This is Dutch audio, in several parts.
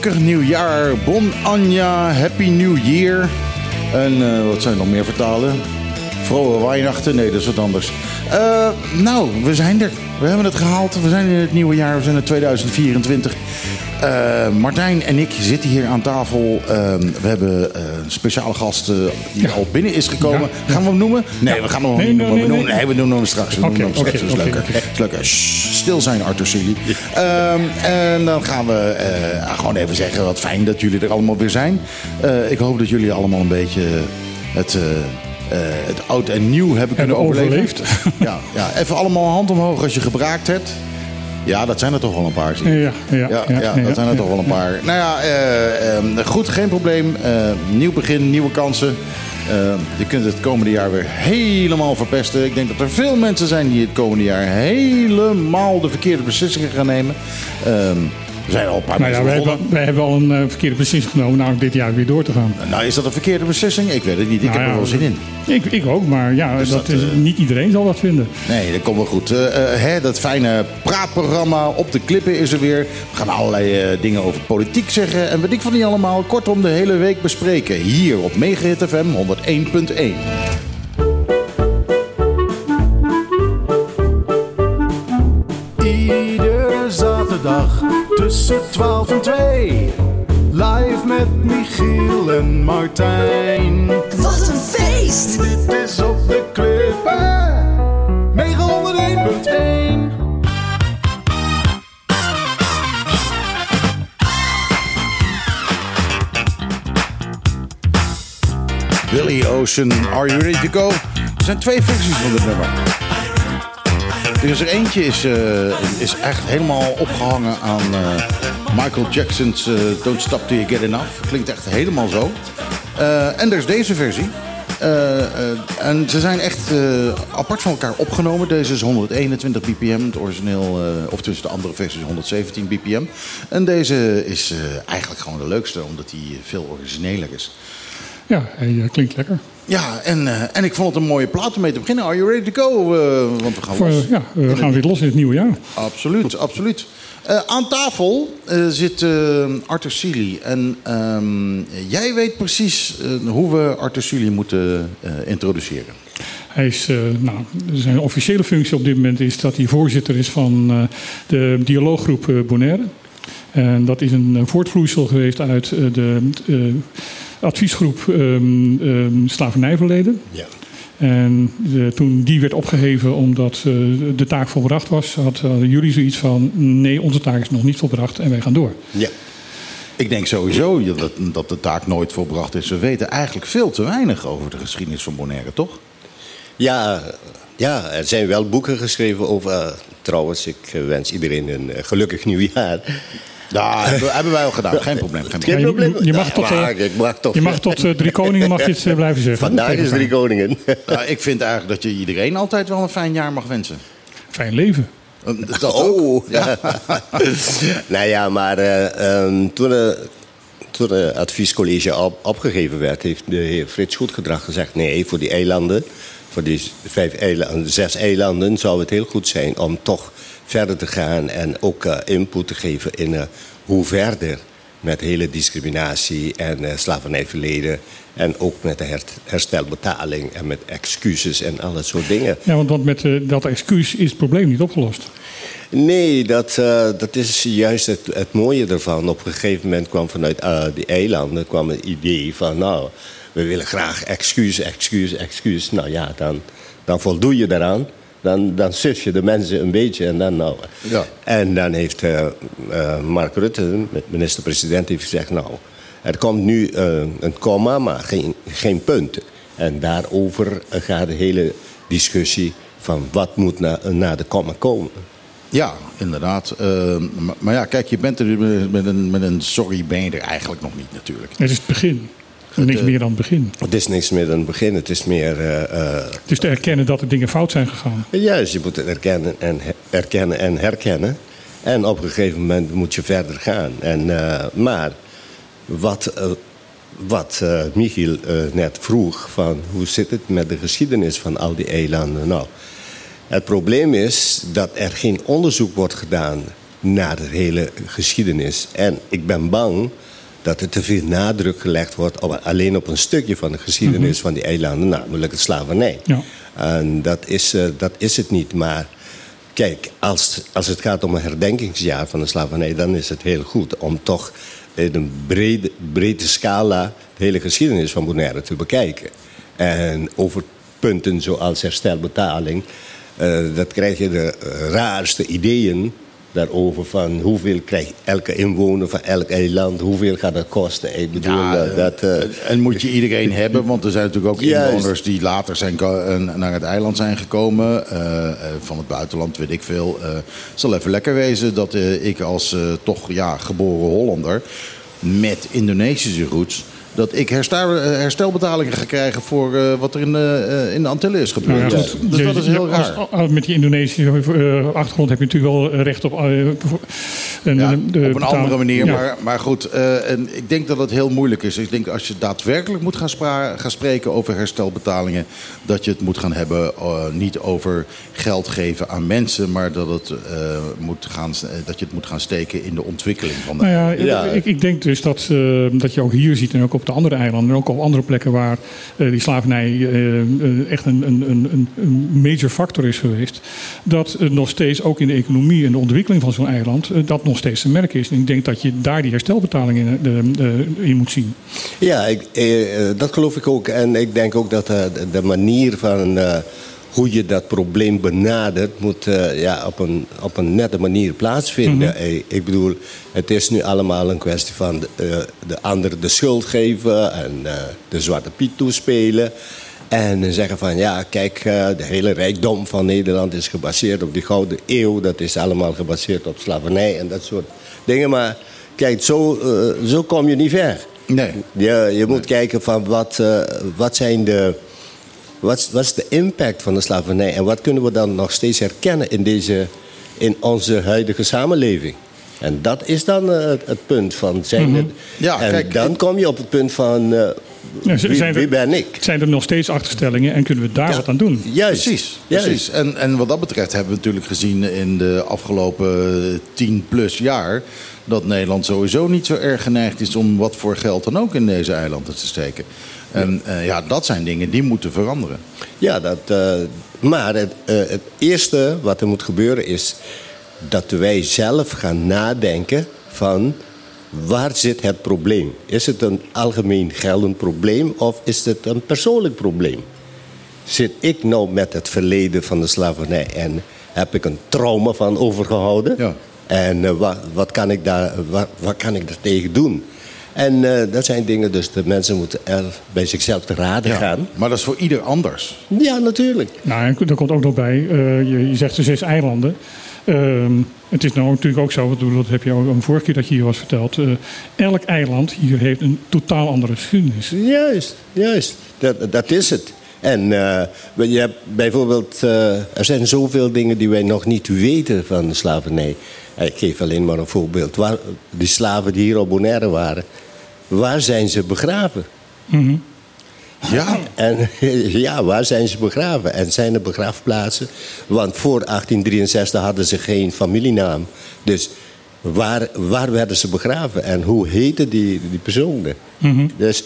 Gelukkig nieuwjaar, bon Anja, happy new year. En eh, wat zijn nog meer vertalen? Vroege Weihnachten, nee dat is wat anders. Eh, nou, we zijn er. We hebben het gehaald. We zijn in het nieuwe jaar, we zijn in 2024. Uh, Martijn en ik zitten hier aan tafel. Uh, we hebben uh, een speciale gast uh, die ja. al binnen is gekomen. Ja. Gaan we hem noemen? Nee, ja. we gaan hem nee, niet noemen. Nee, we noemen, nee, we noemen hem straks. We okay, noemen hem straks. Okay, dat is okay, leuker. Is leuker. Shh, stil zijn, Arthur Silly. Um, en dan gaan we gewoon even zeggen wat fijn dat jullie er allemaal weer zijn. ik hoop dat jullie allemaal een beetje het... Uh, het oud en nieuw hebben kunnen overleven. ja, ja, even allemaal hand omhoog als je gebraakt hebt. Ja, dat zijn er toch wel een paar. Ja, ja, ja, ja, dat zijn er toch wel een paar. Nou ja, uh, uh, goed, geen probleem. Uh, nieuw begin, nieuwe kansen. je kunt het komende jaar weer helemaal verpesten. Ik denk dat er veel mensen zijn die het komende jaar helemaal de verkeerde beslissingen gaan nemen. Ehm, er zijn al een paar nou ja, wij hebben, al een uh, verkeerde beslissing genomen, namelijk dit jaar weer door te gaan. Nou, is dat een verkeerde beslissing? Ik weet het niet. Ik nou heb ja, er wel zin in. Ik, ik ook, maar ja, dus dat, dat is, uh, niet iedereen zal dat vinden. Nee, dat komt wel goed. Uh, hè, dat fijne praatprogramma op de klippen is er weer. We gaan allerlei dingen over politiek zeggen en weet ik van niet allemaal. Kortom, de hele week bespreken. Hier op Megahit FM 101.1. zaterdag tussen 12 en 2. Live met Michiel en Martijn. Wat een feest! Dit is op de klippen. Mega 101.1. Billy Ocean, Are You Ready To Go? Er zijn twee versies van dit nummer. Dus er eentje is, uh, is echt helemaal opgehangen aan uh, Michael Jackson's uh, Don't Stop Till You Get Enough. Klinkt echt helemaal zo. en er is deze versie. en ze zijn echt apart van elkaar opgenomen. Deze is 121 bpm, het origineel, of tussen de andere versie is 117 bpm. En deze is eigenlijk gewoon de leukste, omdat hij veel origineler is. Ja, hij klinkt lekker. Ja, en, uh, en ik vond het een mooie plaat om mee te beginnen. Are you ready to go? Uh, want we gaan Voor, los. Ja, we gaan weer los in het nieuwe jaar. Absoluut, absoluut. Uh, aan tafel zit Arthur Sealy. En um, jij weet precies hoe we Arthur Sealy moeten introduceren. Hij is, nou, zijn officiële functie op dit moment is dat hij voorzitter is van de dialooggroep Bonaire. En dat is een voortvloeisel geweest uit de adviesgroep um, um, slavernijverleden. Ja. En de, toen die werd opgeheven omdat uh, de taak volbracht was, hadden jullie zoiets van: nee, onze taak is nog niet volbracht en wij gaan door. Ja. Ik denk sowieso dat, dat de taak nooit volbracht is. We weten eigenlijk veel te weinig over de geschiedenis van Bonaire, toch? Ja, ja, er zijn wel boeken geschreven over. Uh, trouwens, ik wens iedereen een gelukkig nieuwjaar. Ja, hebben wij al gedaan. Geen probleem. Geen probleem. Je, mag tot, uh, je mag tot uh, drie koningen mag je het uh, blijven zeggen. Vandaag is drie koningen. Nou, ik vind eigenlijk dat je iedereen altijd wel een fijn jaar mag wensen. Fijn leven. Dat oh, ja. nou ja, maar um, toen, toen het adviescollege op, opgegeven werd, heeft de heer Frits Goedgedrag gezegd: nee, voor die eilanden, voor die vijf eilanden, zes eilanden, zou het heel goed zijn om toch verder te gaan en ook uh, input te geven in uh, hoe verder met hele discriminatie en uh, slavernijverleden. En ook met de herstelbetaling en met excuses en alle soort dingen. Ja, want, want met dat excuus is het probleem niet opgelost. Nee, dat, dat is juist het, het mooie ervan. Op een gegeven moment kwam vanuit die eilanden kwam het idee van... nou, we willen graag excuus, excuus, excuus. Nou ja, dan, dan voldoe je daaraan dan, dan sus je de mensen een beetje en dan nou. Ja. En dan heeft uh, uh, Mark Rutte, minister-president, heeft gezegd: Nou, er komt nu uh, een komma, maar geen, geen punten. En daarover gaat de hele discussie van wat moet na, na de komma komen. Ja, inderdaad. Maar, maar, ja, kijk, je bent er met een, met een sorry ben je er eigenlijk nog niet natuurlijk. Het is het begin. Het is niks meer dan het begin. Het is niks meer dan het begin. Het is meer. Uh, het is te erkennen dat er dingen fout zijn gegaan. Juist, je moet het erkennen en, erkennen en herkennen. En op een gegeven moment moet je verder gaan. En, uh, maar wat, uh, wat Michiel net vroeg: van hoe zit het met de geschiedenis van al die eilanden? Nou, het probleem is dat er geen onderzoek wordt gedaan naar de hele geschiedenis. En ik ben bang dat er te veel nadruk gelegd wordt op, alleen op een stukje van de geschiedenis van die eilanden, namelijk het slavernij. Ja. En dat is, eh, dat is het niet. Maar kijk, als, als het gaat om een herdenkingsjaar van de slavernij, dan is het heel goed om toch in een brede, brede scala de hele geschiedenis van Bonaire te bekijken. En over punten zoals herstelbetaling, eh, dat krijg je de raarste ideeën daarover van hoeveel krijgt elke inwoner van elk eiland, hoeveel gaat dat kosten. Ik bedoel, Ja, dat, eh, en moet je iedereen hebben, want er zijn natuurlijk ook Juist. inwoners die later zijn naar het eiland zijn gekomen. eh, eh, van het buitenland, weet ik veel. Het zal even lekker wezen dat ik als toch ja, geboren Hollander met Indonesische roots. Dat ik herstel, eh, herstelbetalingen ga krijgen voor eh, wat er in de, eh, in de Antillen is gebeurd. Ja, Dus- dus je- dat is heel raar. als- met die Indonesische achtergrond heb je natuurlijk wel recht op. Ja, een- de op een betaal- andere manier. Ja. Maar, maar goed, eh, en ik denk dat het heel moeilijk is. Ik denk als je daadwerkelijk moet gaan, spra- gaan spreken over herstelbetalingen... dat je het moet gaan hebben eh, niet over geld geven aan mensen... maar dat, het, eh, moet gaan, dat je het moet gaan steken in de ontwikkeling van de... Nou ja, Ja. Ik, ik denk dus dat, eh, dat je ook hier ziet en ook op de andere eilanden en ook op andere plekken waar eh, die slavernij echt een, een, een, een major factor is geweest, dat het nog steeds ook in de economie en de ontwikkeling van zo'n eiland dat nog steeds te merken is. En ik denk dat je daar die herstelbetalingen in, eh, in moet zien. Ja, ik, eh, eh, dat geloof ik ook. En ik denk ook dat eh, de- manier van hoe je dat probleem benadert, moet ja, op, een, op een nette manier plaatsvinden. Eh, ik bedoel, het is nu allemaal een kwestie van de, de ander de schuld geven en de zwarte piet toespelen. En zeggen van ja, kijk, eh, de hele rijkdom van Nederland is gebaseerd op die gouden eeuw. Dat is allemaal gebaseerd op slavernij en dat soort dingen. Maar kijk, zo, eh, zo kom je niet ver. Nee. Je, je moet kijken van wat, eh, wat zijn de. Wat, is- wat is de impact van de slavernij en wat kunnen we dan nog steeds herkennen in, deze, in onze huidige samenleving? En dat is dan het, het punt van zijn het- Ja, en kijk, dan kom je op het punt van Ja, wie, zijn er- wie ben ik? Zijn er nog steeds achterstellingen en kunnen we daar wat aan doen? Juist. Precies, juist. precies. En, en wat dat betreft hebben we natuurlijk gezien in de afgelopen 10 plus jaar... dat Nederland sowieso niet zo erg geneigd is om wat voor geld dan ook in deze eilanden te steken. En eh, ja, dat zijn dingen die moeten veranderen. Ja, dat, eh, maar het, eh, het eerste wat er moet gebeuren is dat wij zelf gaan nadenken van waar zit het probleem? Is het een algemeen geldend probleem of is het een persoonlijk probleem? Zit ik nou met het verleden van de slavernij en heb ik een trauma van overgehouden? Ja. En eh, wat, wat, kan ik daar, wat, wat kan ik daar tegen doen? En eh, dat zijn dingen, dus de mensen moeten er bij zichzelf te raden gaan. Maar dat is voor ieder anders. Ja, natuurlijk. Nou, en daar komt ook nog bij, eh, je, je zegt de zes eilanden. Ehm, het is nou natuurlijk ook zo, dat heb je ook een vorige keer dat je hier was verteld. eh, elk eiland hier heeft een totaal andere geschiedenis. Juist, juist. Dat, dat is het. En eh, je hebt bijvoorbeeld, eh, er zijn zoveel dingen die wij nog niet weten van de slavernij. Ik geef alleen maar een voorbeeld. Waar, die slaven die hier op Bonaire waren, waar zijn ze begraven? Ja, En ja, waar zijn ze begraven? En zijn er begraafplaatsen? Want voor 1863 hadden ze geen familienaam. Dus waar, waar werden ze begraven? En hoe heten die, die personen? Dus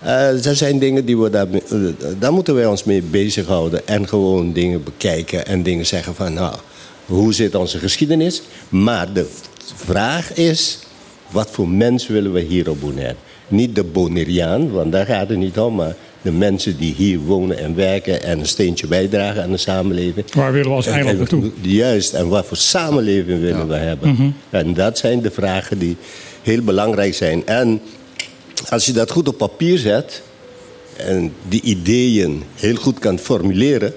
eh dat zijn dingen die we daar, eh, daar moeten wij ons mee bezighouden. En gewoon dingen bekijken en dingen zeggen van... nou, hoe zit onze geschiedenis? Maar de vraag is... Wat voor mens willen we hier op Bonaire? Niet de Bonaireaan, want daar gaat het niet om, maar de mensen die hier wonen en werken en een steentje bijdragen aan de samenleving. Waar willen we als eiland naartoe? Juist, en wat voor samenleving willen we hebben? En dat zijn de vragen die heel belangrijk zijn. En als je dat goed op papier zet en die ideeën heel goed kan formuleren,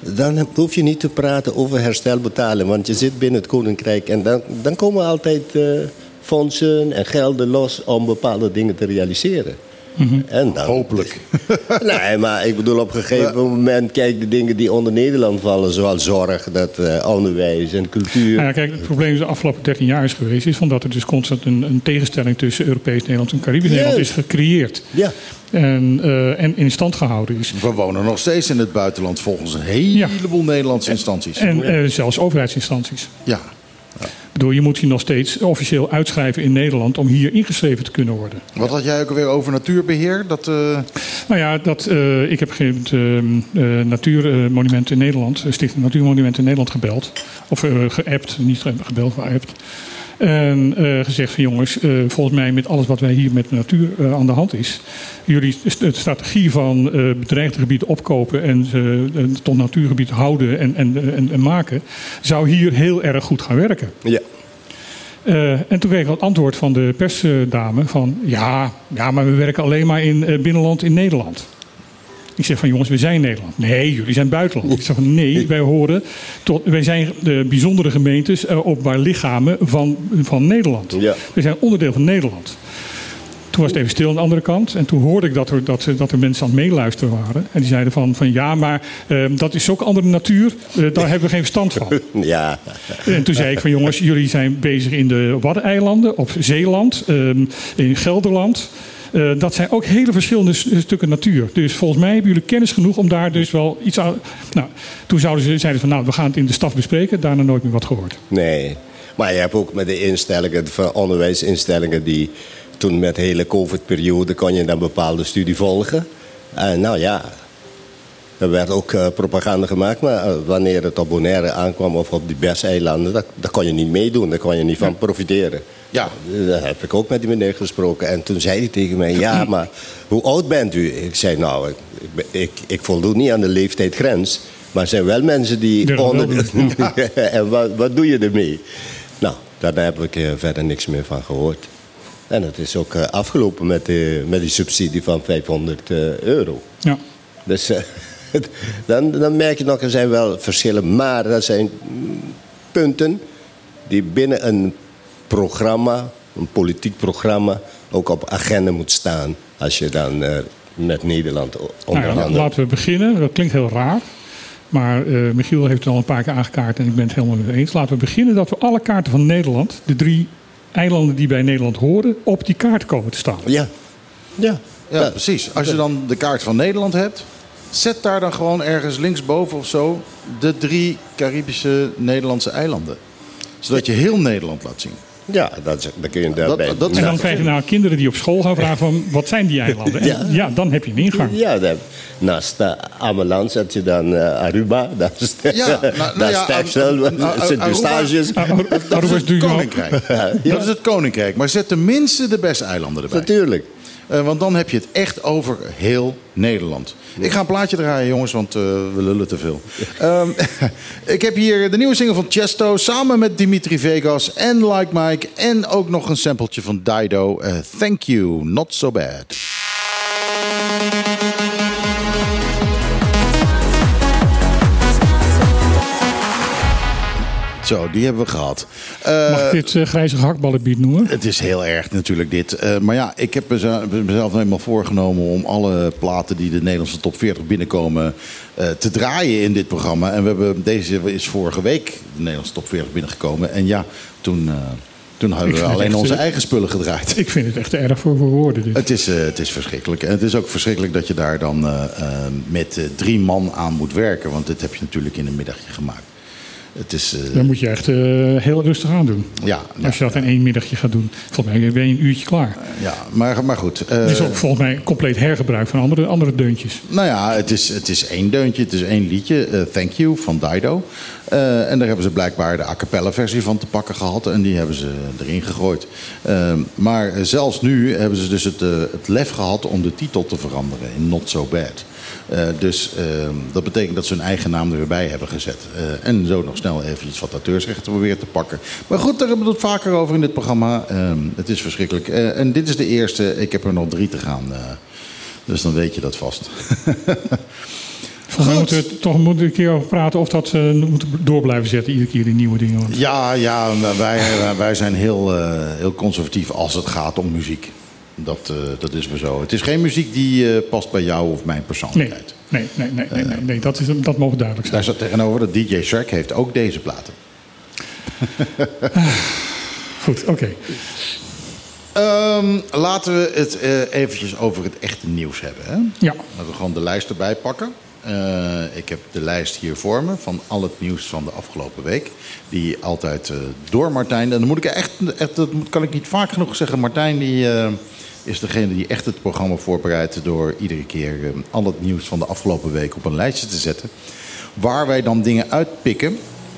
dan hoef je niet te praten over herstelbetalen, want je zit binnen het koninkrijk en dan, dan komen altijd eh, fondsen en gelden los om bepaalde dingen te realiseren. En dan, hopelijk. nee, maar ik bedoel, op een gegeven moment kijk de dingen die onder Nederland vallen, zoals zorg, dat, eh, onderwijs en cultuur. Nou ja, kijk, het probleem is de afgelopen 13 jaar is geweest, is van dat er dus constant een, een tegenstelling tussen Europees Nederland en Caribisch Nederland is gecreëerd. Ja. En, eh, en in stand gehouden is. We wonen nog steeds in het buitenland volgens een heleboel Nederlandse instanties. En eh, zelfs overheidsinstanties. Ja. Bedoel, je moet je nog steeds officieel uitschrijven in Nederland om hier ingeschreven te kunnen worden. Wat had jij ook alweer over natuurbeheer? Dat, eh, Nou ja, dat, eh, ik heb op een gegeven moment eh, Natuurmonument in Nederland, Stichting Natuurmonument in Nederland gebeld. Of geappt, niet ge- gebeld, maar geappt. En eh, gezegd van jongens, eh, volgens mij met alles wat wij hier met de natuur eh, aan de hand is. Jullie de strategie van bedreigde gebieden opkopen en ze tot natuurgebied houden en, en, en, en maken. Zou hier heel erg goed gaan werken. Ja. En toen kreeg ik het antwoord van de persdame van... Ja, ja, maar we werken alleen maar in binnenland in Nederland. Ik zeg van jongens, we zijn Nederland. Nee, jullie zijn buitenland. Ik zeg van nee, wij horen tot... Wij zijn de bijzondere gemeentes, eh, openbaar lichamen van, van Nederland. Ja. We zijn onderdeel van Nederland. Toen was het even stil aan de andere kant. En toen hoorde ik dat er, dat, dat er mensen aan het meeluisteren waren. En die zeiden van, van ja, maar eh, dat is ook andere natuur. Eh, daar hebben we geen verstand van. Ja. En toen zei ik van jongens, jullie zijn bezig in de Waddeneilanden, op Zeeland, ehm, in Gelderland. Eh, dat zijn ook hele verschillende stukken natuur. Dus volgens mij hebben jullie kennis genoeg om daar dus wel iets aan. Nou, toen zouden ze, zeiden ze van nou, we gaan het in de staf bespreken. Daarna nooit meer wat gehoord. Nee. Maar je hebt ook met de instellingen, van onderwijsinstellingen die toen met de hele COVID-periode kon je dan bepaalde studie volgen. En nou ja, er werd ook eh, propaganda gemaakt, maar eh, wanneer het op Bonaire aankwam of op die Berseilanden, dat, daar kon je niet meedoen, daar kon je niet van profiteren. Ja. Daar heb ik ook met die meneer gesproken. En toen zei hij tegen mij, ja, maar hoe oud bent u? Ik zei, nou, ik, ik, ik, ik voldoen niet aan de leeftijdsgrens. Maar er zijn wel mensen die... Ja, dat wel en wat, wat doe je ermee? Nou, daar heb ik eh, verder niks meer van gehoord. En het is ook eh, afgelopen met, de, met die subsidie van 500 eh, euro. Ja. Dus eh, dan, dan merk je nog, er zijn wel verschillen. Maar er zijn punten die binnen een programma, een politiek programma, ook op agenda moet staan. Als je dan eh, met Nederland o- Nou ja, onderhandelt. laten we beginnen. Dat klinkt heel raar. Maar eh, Michiel heeft het al een paar keer aangekaart en ik ben het helemaal met eens. Laten we beginnen dat we alle kaarten van Nederland, de drie eilanden die bij Nederland horen, op die kaart komen te staan. Ja. Ja. ja, precies. Als je dan de kaart van Nederland hebt, zet daar dan gewoon ergens linksboven of zo de drie Caribische Nederlandse eilanden. Zodat je heel Nederland laat zien. Ja, dat, is- dan kun je daarbij... dat- En dan krijg je nou kinderen die op school gaan vragen van wat zijn die eilanden? En Ja. ja, dan heb je een ingang. Ja, dan, naast uh, Ameland zet je dan eh, Aruba. Dat is, Ja, nou, nou dat is ja, stages. Aruba het koninkrijk. Dat is het koninkrijk. Maar zet tenminste de beste eilanden erbij. Natuurlijk. Eh, want dan heb je het echt over heel Nederland. Ik ga een plaatje draaien, jongens, want eh, we lullen te veel. Ehm, ik heb hier de nieuwe single van Chesto samen met Dimitri Vegas en Like Mike. En ook nog een sampletje van Dido. Eh, thank you, not so bad. Zo, die hebben we gehad. Eh, Mag ik dit eh, grijze hakballenbied noemen? het is heel erg natuurlijk dit. Eh, maar ja, ik heb mezelf helemaal voorgenomen om alle platen die de Nederlandse top 40 binnenkomen eh, te draaien in dit programma. En we hebben, deze is vorige week de Nederlandse top 40 binnengekomen. En ja, toen, eh, toen hebben we alleen echt, onze eh, eigen spullen gedraaid. Ik vind het echt erg voor, woorden. Dit. Het is, eh, het is verschrikkelijk. En het is ook verschrikkelijk dat je daar dan eh, eh, met eh, drie man aan moet werken. Want dit heb je natuurlijk in een middagje gemaakt. Het is, eh, Dan moet je echt eh, heel rustig aan doen. ja, ja, Als je dat in één middagje gaat doen. Volgens mij ben je een uurtje klaar. ja, maar, maar goed. eh, Het is ook volgens mij compleet hergebruik van andere, andere deuntjes. Nou ja, het is, het is één deuntje, het is één liedje. eh, Thank You van Dido. Eh, en daar hebben ze blijkbaar de a cappella versie van te pakken gehad. En die hebben ze erin gegooid. Eh, maar zelfs nu hebben ze dus het, eh, het lef gehad om de titel te veranderen in Not So Bad. Eh, dus eh, dat betekent dat ze hun eigen naam er weer bij hebben gezet. Eh, en zo nog snel eventjes wat auteursrechten proberen te pakken. Maar goed, daar hebben we het vaker over in dit programma. Eh, het is verschrikkelijk. Eh, en dit is de eerste. Ik heb er nog drie te gaan. dus dan weet je dat vast. Goed. moeten we toch moeten we een keer over praten of dat ze moeten door blijven zetten. Iedere keer die nieuwe dingen. Want Ja, ja wij, wij zijn heel, heel conservatief als het gaat om muziek. Dat, eh, dat is maar zo. Het is geen muziek die eh, past bij jou of mijn persoonlijkheid. nee, nee, nee, nee, nee, nee, dat, is, dat mogen duidelijk zijn. Daar staat tegenover dat DJ Shark heeft ook deze platen. Goed, oké. Ehm, laten we het eh, eventjes over het echte nieuws hebben. Hè? Ja, Laten we gewoon de lijst erbij pakken. Eh, ik heb de lijst hier voor me van al het nieuws van de afgelopen week. Die altijd eh, door Martijn. En dan moet ik echt, echt, dat kan ik niet vaak genoeg zeggen. Martijn die, eh, is degene die echt het programma voorbereidt. door iedere keer eh, al het nieuws van de afgelopen week op een lijstje te zetten. Waar wij dan dingen uitpikken.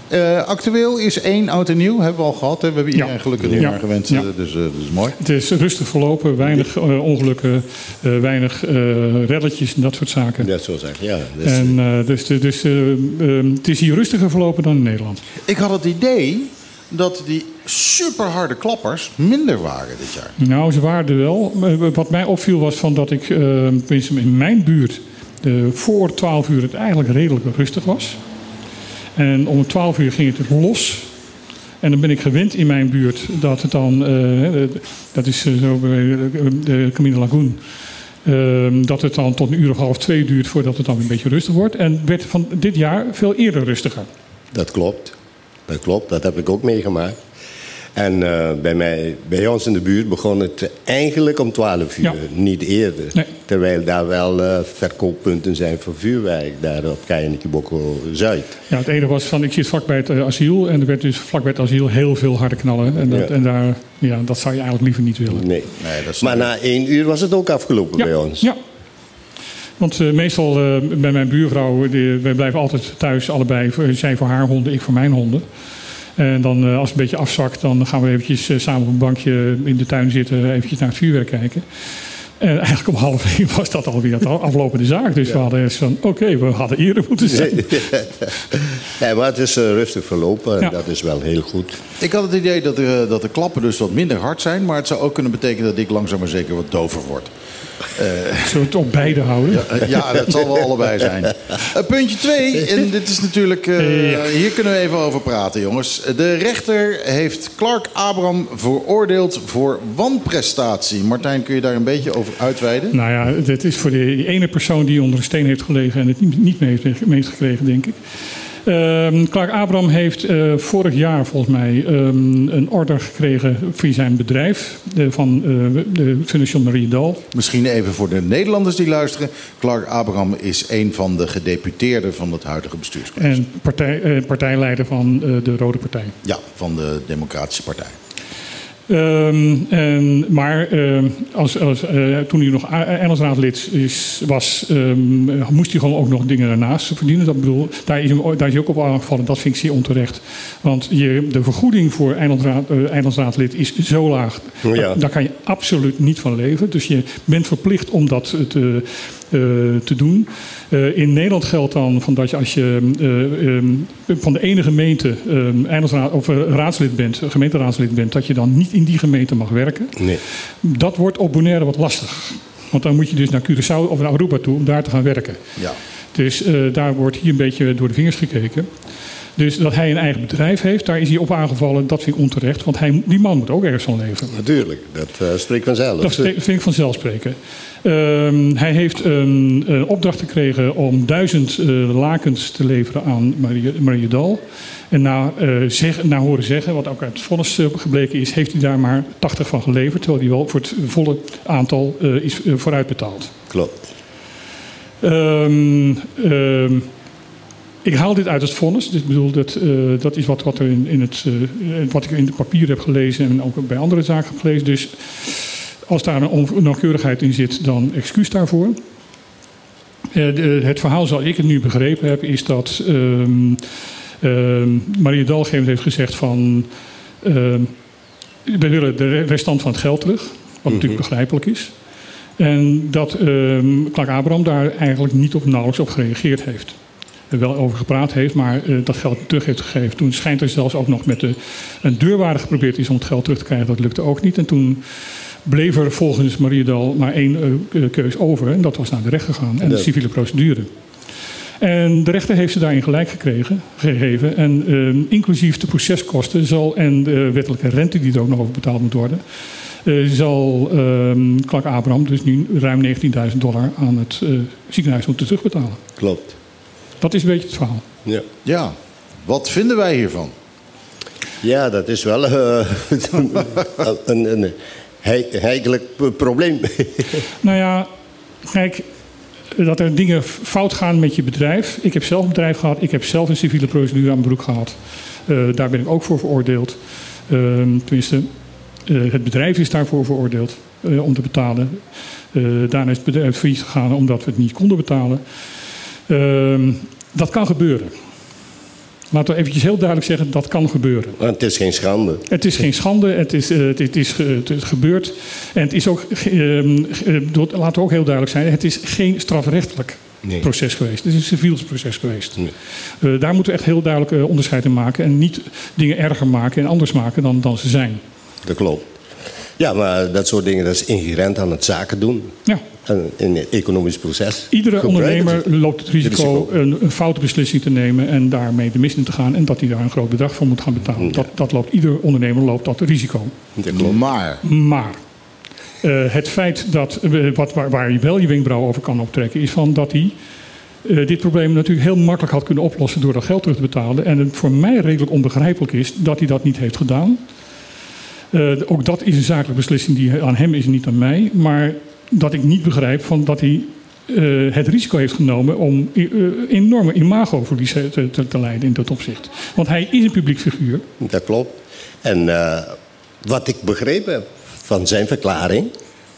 Eh, actueel is één oud en nieuw, hebben we al gehad. Hè? We hebben iedereen Ja. gelukkig Ja. nieuwjaar gewenst, Ja. eh, dus eh, dat is mooi. Het is rustig verlopen, weinig ongelukken, weinig relletjes en dat soort zaken. Dat zo zeggen, ja. Dus, En, dus dus het is hier rustiger verlopen dan in Nederland. Ik had het idee dat die superharde klappers minder waren dit jaar. Nou, ze waren er wel. Maar Wat mij opviel was van dat ik eh, tenminste in mijn buurt voor 12 uur het eigenlijk redelijk rustig was. En om 12 uur ging het los. En dan ben ik gewend in mijn buurt dat het dan, eh, dat is eh, zo bij de Camino Lagoon, eh, dat het dan tot een uur of half twee duurt voordat het dan weer een beetje rustig wordt. En werd van dit jaar veel eerder rustiger. Dat klopt. Dat klopt, dat heb ik ook meegemaakt. En eh, bij, mij, bij ons in de buurt begon het eigenlijk om 12 uur, Ja. niet eerder. Nee. Terwijl daar wel eh, verkooppunten zijn voor vuurwerk, daar op Keienekibokko Zuid. Ja, het ene was van, ik zit vlakbij het eh, asiel en er werd dus vlakbij het asiel heel veel harde knallen. En, dat, Ja. en daar, ja, dat zou je eigenlijk liever niet willen. Nee. Nee, dat is Maar na één uur was het ook afgelopen bij ons. Ja. Want eh, meestal eh, bij mijn buurvrouw, die, wij blijven altijd thuis allebei. Zij voor haar honden, ik voor mijn honden. En dan eh, als het een beetje afzakt, dan gaan we eventjes eh, samen op een bankje in de tuin zitten, eventjes naar het vuurwerk kijken. En eigenlijk om half één was dat alweer het aflopende zaak. Dus we hadden eens van, oké, we hadden eerder moeten zijn. Ja, maar het is eh, rustig verlopen en Ja. dat is wel heel goed. Ik had het idee dat de, dat de klappen dus wat minder hard zijn. Maar het zou ook kunnen betekenen dat ik langzaam maar zeker wat dover word. Zullen we het op beide houden? Eh, Ja, dat zal wel allebei zijn. Eh, puntje 2, en dit is natuurlijk. eh, Ja. Hier kunnen we even over praten, jongens. De rechter heeft Clark Abraham veroordeeld voor wanprestatie. Martijn, kun je daar een beetje over uitweiden? Nou ja, dit is voor die ene persoon die onder een steen heeft gelegen en het niet niet mee heeft, mee heeft gekregen, denk ik. Ehm, Clark Abraham heeft eh, vorig jaar volgens mij ehm, een order gekregen via zijn bedrijf eh, van eh, de Fundación Marie Dal. Misschien even voor de Nederlanders die luisteren. Clark Abraham is een van de gedeputeerden van het huidige bestuurscollege. En partij, partijleider van de Rode Partij. Ja, van de Democratische Partij. Ehm, en, maar ehm, als, als, eh, toen hij nog Engelsraadlid is, was, ehm, moest hij gewoon ook nog dingen daarnaast verdienen. Dat bedoel, daar, is hem, ook- daar is hij ook op aangevallen. Dat vind ik zeer onterecht. Want je, de vergoeding voor Eilandsraad, eh, Eilandsraadlid is zo laag. Ja. Daar, daar kan je absoluut niet van leven. Dus je bent verplicht om dat te, te doen. Eh, in Nederland geldt dan van dat je als je eh, ehm, van de ene gemeente Eilandsraad, of eh, raadslid bent, eh, gemeenteraadslid bent, dat je dan niet in die gemeente mag werken. Nee. Dat wordt op Bonaire wat lastig. Want dan moet je dus naar Curaçao of naar Aruba toe om daar te gaan werken. Ja. Dus eh, daar wordt hier een beetje door de vingers gekeken. Dus dat hij een eigen bedrijf heeft, daar is hij op aangevallen. Dat vind ik onterecht, want hij, die man moet ook ergens van leven. Natuurlijk, dat eh, spreekt vanzelf. Dat vind ik vanzelfsprekend. Ehm, hij heeft een, een opdracht gekregen om duizend eh, lakens te leveren aan Marie, Marie Dal. En na, eh, zeg, na horen zeggen, wat ook uit het vonnis eh, gebleken is, heeft hij daar maar 80 van geleverd. Terwijl hij wel voor het volle aantal eh, is eh, vooruitbetaald. Klopt. Ehm, ehm, ik haal dit uit het vonnis. Dus ik bedoel, dat, eh, dat is wat, wat, er in, in het, eh, wat ik in het papier heb gelezen en ook bij andere zaken heb gelezen. Dus als daar een onnauwkeurigheid in zit, dan excuus daarvoor. Eh, de- het verhaal zoals ik het nu begrepen heb, is dat ehm ehm, Maria heeft gezegd van... ehm, we willen de restant van het geld terug, wat natuurlijk begrijpelijk is. En dat Clark Abraham daar eigenlijk niet op nauwelijks op gereageerd heeft. Er wel over gepraat heeft, maar eh, dat geld terug heeft gegeven. Toen schijnt er zelfs ook nog met de, een deurwaarde geprobeerd is om het geld terug te krijgen. Dat lukte ook niet. En toen bleef er volgens Mariedal maar één eh, keus over. En dat was naar de recht gegaan en de civiele procedure. En de rechter heeft ze daarin gelijk gekregen, gegeven. En ehm, inclusief de proceskosten zal, en de wettelijke rente die er ook nog over betaald moet worden... eh, zal ehm Clark Abraham dus nu ruim 19.000 dollar aan het eh, ziekenhuis moeten terugbetalen. Klopt. Dat is een beetje het verhaal. Ja. Ja, wat vinden wij hiervan? Ja, dat is wel een, een hei- heikelijk probleem. Nou ja, kijk, dat er dingen fout gaan met je bedrijf. Ik heb zelf een bedrijf gehad. Ik heb zelf een civiele procedure aan mijn broek gehad. Eh, daar ben ik ook voor veroordeeld. Ehm, tenminste, eh, het bedrijf is daarvoor veroordeeld eh, om te betalen. Daarna is het bedrijf failliet gegaan omdat we het niet konden betalen. Ehm, dat kan gebeuren. Laten we eventjes heel duidelijk zeggen, dat kan gebeuren. Het is geen schande. Het is geen schande, het is, eh, het, het is, het is gebeurd. En het is ook, ehm, eh, laten we ook heel duidelijk zijn, het is geen strafrechtelijk Nee. proces geweest. Het is een civiels proces geweest. Nee. Eh, daar moeten we echt heel duidelijk onderscheid in maken. En niet dingen erger maken en anders maken dan, dan ze zijn. Dat klopt. Ja, maar dat soort dingen dat is inherent aan het zaken doen. Ja. En in het economisch proces. Iedere ondernemer loopt het risico, Risico. Een, een foute beslissing te nemen en daarmee de mis in te gaan en dat hij daar een groot bedrag voor moet gaan betalen. Dat, dat loopt, ieder ondernemer loopt dat risico. Dat. Maar, Maar eh, het feit dat, eh, wat, waar, waar je wel je wenkbrauw over kan optrekken, is van dat hij eh, dit probleem natuurlijk heel makkelijk had kunnen oplossen door dat geld terug te betalen. En het voor mij redelijk onbegrijpelijk is dat hij dat niet heeft gedaan. Eh, ook dat is een zakelijke beslissing die aan hem is niet aan mij. Maar dat ik niet begrijp van dat hij eh, het risico heeft genomen om eh, enorme imagoverlies te, te, leiden in dat opzicht. Want hij is een publiek figuur. Dat klopt. En wat ik begrepen heb van zijn verklaring.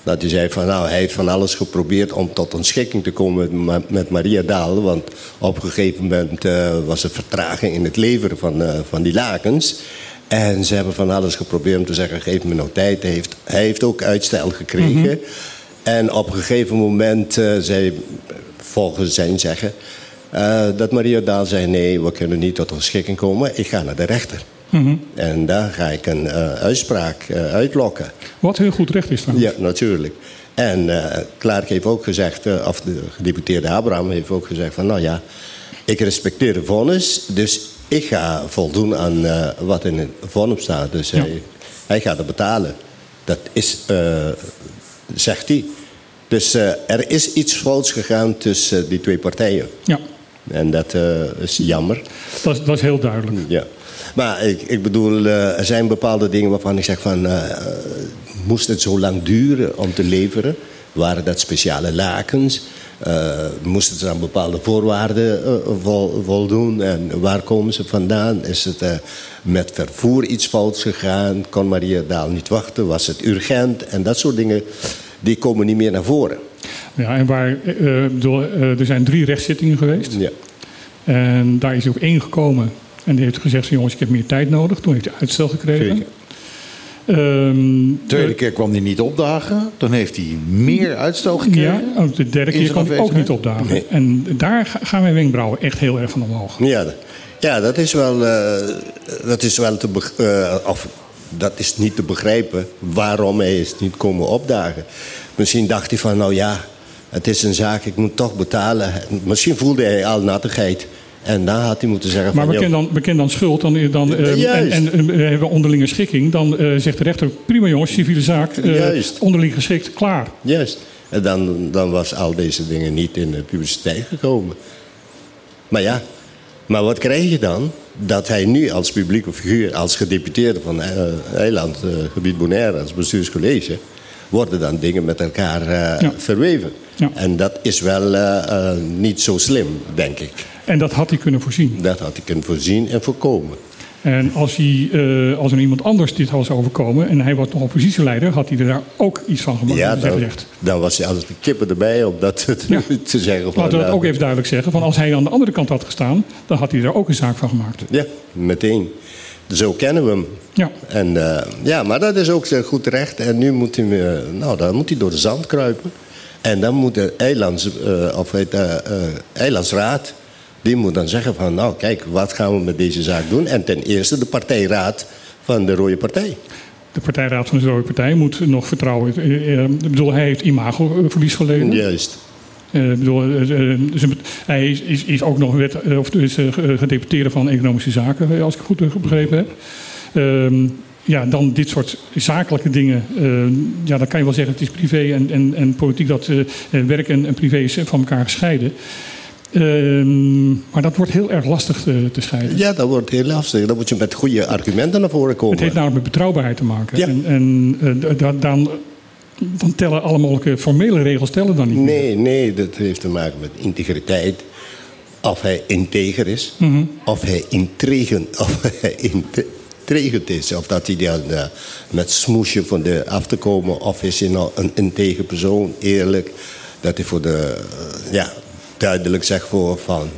Dat hij zei van nou, hij heeft van alles geprobeerd om tot een schikking te komen met, met Maria Daal. Want op een gegeven moment was er vertraging in het leveren van, van die lakens. En ze hebben van alles geprobeerd om te zeggen, geef me nou tijd. Hij heeft, hij heeft ook uitstel gekregen. En op een gegeven moment eh, zei, volgens zijn zeggen, eh, dat Maria Daal zei: nee, we kunnen niet tot een schikking komen. Ik ga naar de rechter. En daar ga ik een eh, uitspraak uitlokken. Wat heel goed recht is trouwens. Ja, natuurlijk. En Clark heeft ook gezegd, of de gedeputeerde Abraham heeft ook gezegd van nou ja, ik respecteer de vonnis, dus ik ga voldoen aan eh, wat in het vonnis staat. Dus Ja. hij, hij gaat het betalen. Dat is, eh, zegt hij. Dus eh, er is iets fouts gegaan tussen die twee partijen. Ja, En dat eh, is jammer. dat, is heel duidelijk. Ja. Maar ik, ik bedoel, eh, er zijn bepaalde dingen waarvan ik zeg van... eh, eh, moest het zo lang duren om te leveren? Waren dat speciale lakens? Eh moesten ze aan bepaalde voorwaarden eh, vol- voldoen? En waar komen ze vandaan? Is het eh, met vervoer iets fouts gegaan? Kon Maria Daal niet wachten? Was het urgent? En dat soort dingen, die komen niet meer naar voren. Ja, en waar, bedoel, eh, er zijn drie rechtszittingen geweest. Ja. En daar is op één gekomen. En die heeft gezegd jongens, ik heb meer tijd nodig. Toen heeft hij uitstel gekregen. Zeker. De tweede keer kwam hij niet opdagen. Dan heeft hij meer uitstel gekregen. ja, ook de derde keer kwam hij ook niet opdagen. Nee. En daar ga- gaan mijn wenkbrauwen echt heel erg van omhoog. Ja, ja dat is wel, eh, dat is wel te eh, of, dat is niet te begrijpen waarom hij is niet komen opdagen. Misschien dacht hij van, nou ja, het is een zaak, ik moet toch betalen. Misschien voelde hij al nattigheid. En dan had hij moeten zeggen Maar van... bekend joh, dan, bekend dan schuld dan, dan, eh, en, en eh, we hebben onderlinge schikking. Dan eh, zegt de rechter, prima jongens, civiele zaak. eh, onderling geschikt, klaar. Juist. En dan, dan was al deze dingen niet in de publiciteit gekomen. Maar ja, maar wat krijg je dan? Dat hij nu als publieke figuur, als gedeputeerde van eh, Eiland, eh, gebied Bonaire, als bestuurscollege, worden dan dingen met elkaar eh, Ja. verweven. Ja. En dat is wel eh, eh, niet zo slim, denk ik. En dat had hij kunnen voorzien. Dat had ik kunnen voorzien en voorkomen. En als, hij, als er iemand anders dit was overkomen en hij was nog oppositieleider, had hij er daar ook iets van gemaakt. Ja, dan, dan was hij als de kippen erbij om dat te, Ja. te zeggen. Van, Laten we dat ook even duidelijk zeggen. Van als hij aan de andere kant had gestaan, dan had hij er ook een zaak van gemaakt. Ja, meteen. Zo kennen we hem. Ja, En, eh, ja, maar dat is ook zijn goed recht. En nu moet hij, eh, nou, dan moet hij door de zand kruipen. En dan moet de eilands, eh, of het, eh, eh, eilandsraad... die moet dan zeggen van... nou, kijk, wat gaan we met deze zaak doen? En ten eerste de partijraad van de Rode Partij. de partijraad van de Rode Partij moet nog vertrouwen. eh, eh, Ik bedoel, hij heeft imagoverlies geleden. Juist. Eh, bedoel, eh, eh, dus hij is, is, is ook nog wet, of ge- gedeputeerde van Economische Zaken, als ik het goed begrepen heb. Ehm, ja, dan dit soort zakelijke dingen. eh, ja, dan kan je wel zeggen het is privé en, en, en politiek, dat werk en, en privé is van elkaar gescheiden. Ehm, maar dat wordt heel erg lastig te, te scheiden. Ja, dat wordt heel lastig. Dan moet je met goede argumenten naar voren komen. Het heeft namelijk met betrouwbaarheid te maken. Ja. En, en da- dan dan tellen alle mogelijke formele regels tellen dan niet. meer. Nee, nee, dat heeft te maken met integriteit. Of hij integer is, Mhm. of hij intrigend, of hij is. Of dat hij dan eh, met smoesje van de af te komen. Of is hij nou een integer persoon, eerlijk. Dat hij voor de, eh, ja, duidelijk zegt voor van...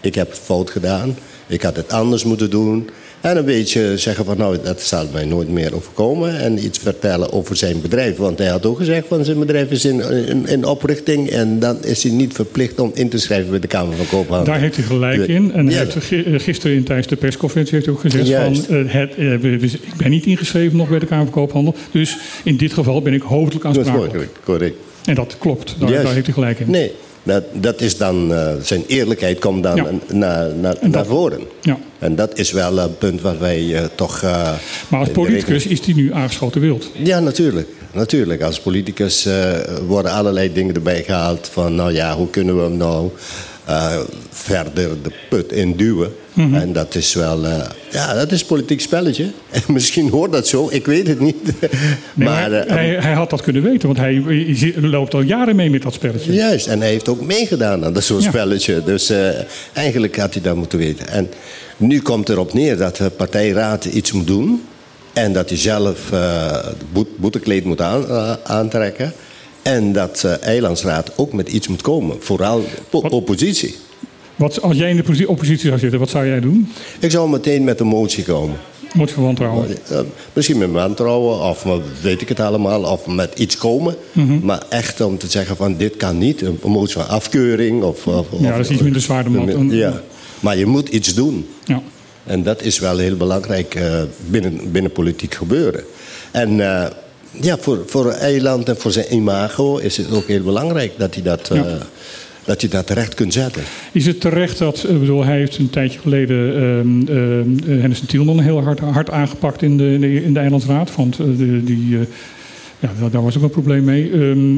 Ik heb het fout gedaan, ik had het anders moeten doen. En een beetje zeggen van nou, dat zal mij nooit meer overkomen. En iets vertellen over zijn bedrijf. Want hij had ook gezegd van zijn bedrijf is in, in, in oprichting. En dan is hij niet verplicht om in te schrijven bij de Kamer van Koophandel. Daar heeft hij gelijk in. En Ja. heeft gi- gisteren tijdens de persconferentie heeft hij ook gezegd Juist. van... eh, het, eh, ik ben niet ingeschreven nog bij de Kamer van Koophandel. Dus in dit geval ben ik hoofdelijk Dat is aansprakelijk. correct. En dat klopt. Daar, daar heeft hij gelijk in. Nee, dat, dat is dan, eh, zijn eerlijkheid komt dan Ja. naar, voren. Ja. En dat is wel een punt wat wij eh, toch... eh, Maar als politicus is hij nu aangeschoten wild. Ja, natuurlijk. Natuurlijk. Als politicus worden allerlei dingen erbij gehaald van, nou ja, hoe kunnen we hem nou verder de put induwen? Mhm. En dat is wel, eh, ja, dat is een politiek spelletje. En misschien hoort dat zo, ik weet het niet. Nee, maar, eh, hij, hij had dat kunnen weten, want hij, loopt al jaren mee met dat spelletje. Juist, en hij heeft ook meegedaan aan dat soort Ja. spelletje. Dus eh, eigenlijk had hij dat moeten weten. En nu komt erop neer dat de partijraad iets moet doen. En dat hij zelf boet- boetekleed moet aan- aantrekken. En dat de eilandsraad ook met iets moet komen. Vooral po- oppositie. Wat, als jij in de posi- oppositie zou zitten, wat zou jij doen? Ik zou meteen met een motie komen. Motie van wantrouwen. Misschien met wantrouwen of weet ik het allemaal. Of met iets komen. Mhm. Maar echt om te zeggen van dit kan niet. Een motie van afkeuring. Of, of, Ja, dat is iets minder zwaar dan Ja, maar je moet iets doen. Ja. En dat is wel heel belangrijk eh, binnen, binnen politiek gebeuren. En eh, ja, voor, voor een eiland en voor zijn imago is het ook heel belangrijk dat hij dat, eh. Dat, hij dat recht kunt zetten. Is het terecht dat, ik bedoel, hij heeft een tijdje geleden Hennis en Tielman heel hard, hard aangepakt in de, in de, in de Eilandsraad. Want eh, de, die, eh, ja, daar, was ook een probleem mee. Ehm,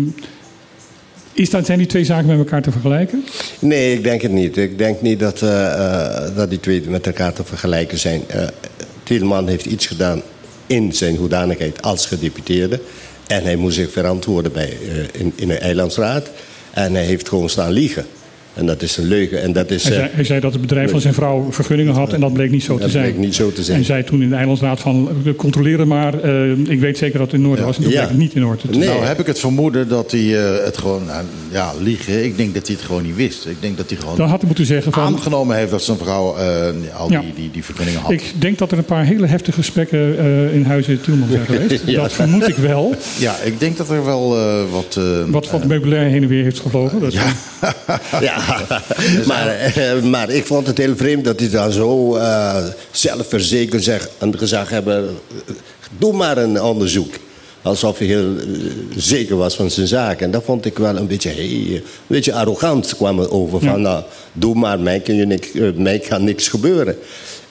is dat, zijn die twee zaken met elkaar te vergelijken? Nee, ik denk het niet. Ik denk niet dat, eh, eh, dat die twee met elkaar te vergelijken zijn. Eh Tielman heeft iets gedaan in zijn hoedanigheid als gedeputeerde. En hij moest zich verantwoorden bij, eh, in, in een eilandsraad. En hij heeft gewoon staan liegen. En dat is een leugen. En dat is, Hij eh, zei, hij zei dat het bedrijf van zijn vrouw vergunningen had en dat bleek niet zo te Dat zijn. bleek niet zo te zijn. En zei toen in de Eilandsraad van, eh, controleer maar. eh, ik weet zeker dat het in orde was. En Ja. bleek het niet in orde te zijn. Nou heb ik het vermoeden dat hij eh, het gewoon, ja, liegen. Ik denk dat hij het gewoon niet wist. Ik denk dat hij gewoon Dan had hij moeten zeggen van... aangenomen heeft dat zijn vrouw eh, al Ja. die, die, die vergunningen had. Ik denk dat er een paar hele heftige gesprekken eh, in huizen Tielman zijn geweest. Ja. Dat vermoed ik wel. Ja, ik denk dat er wel eh, wat... eh, Wat van het meubilair heen en weer heeft gevlogen. Dat ja, Ja, maar, eh, maar ik vond het heel vreemd dat hij dan zo eh, zelfverzekerd zeg, een gezag hebben. eh, Doe maar een onderzoek. Alsof hij heel eh, zeker was van zijn zaak. En dat vond ik wel een beetje, hey, een beetje arrogant kwam het over. Van, Ja. nou, doe maar, mij, kun je niks, mij kan niks gebeuren.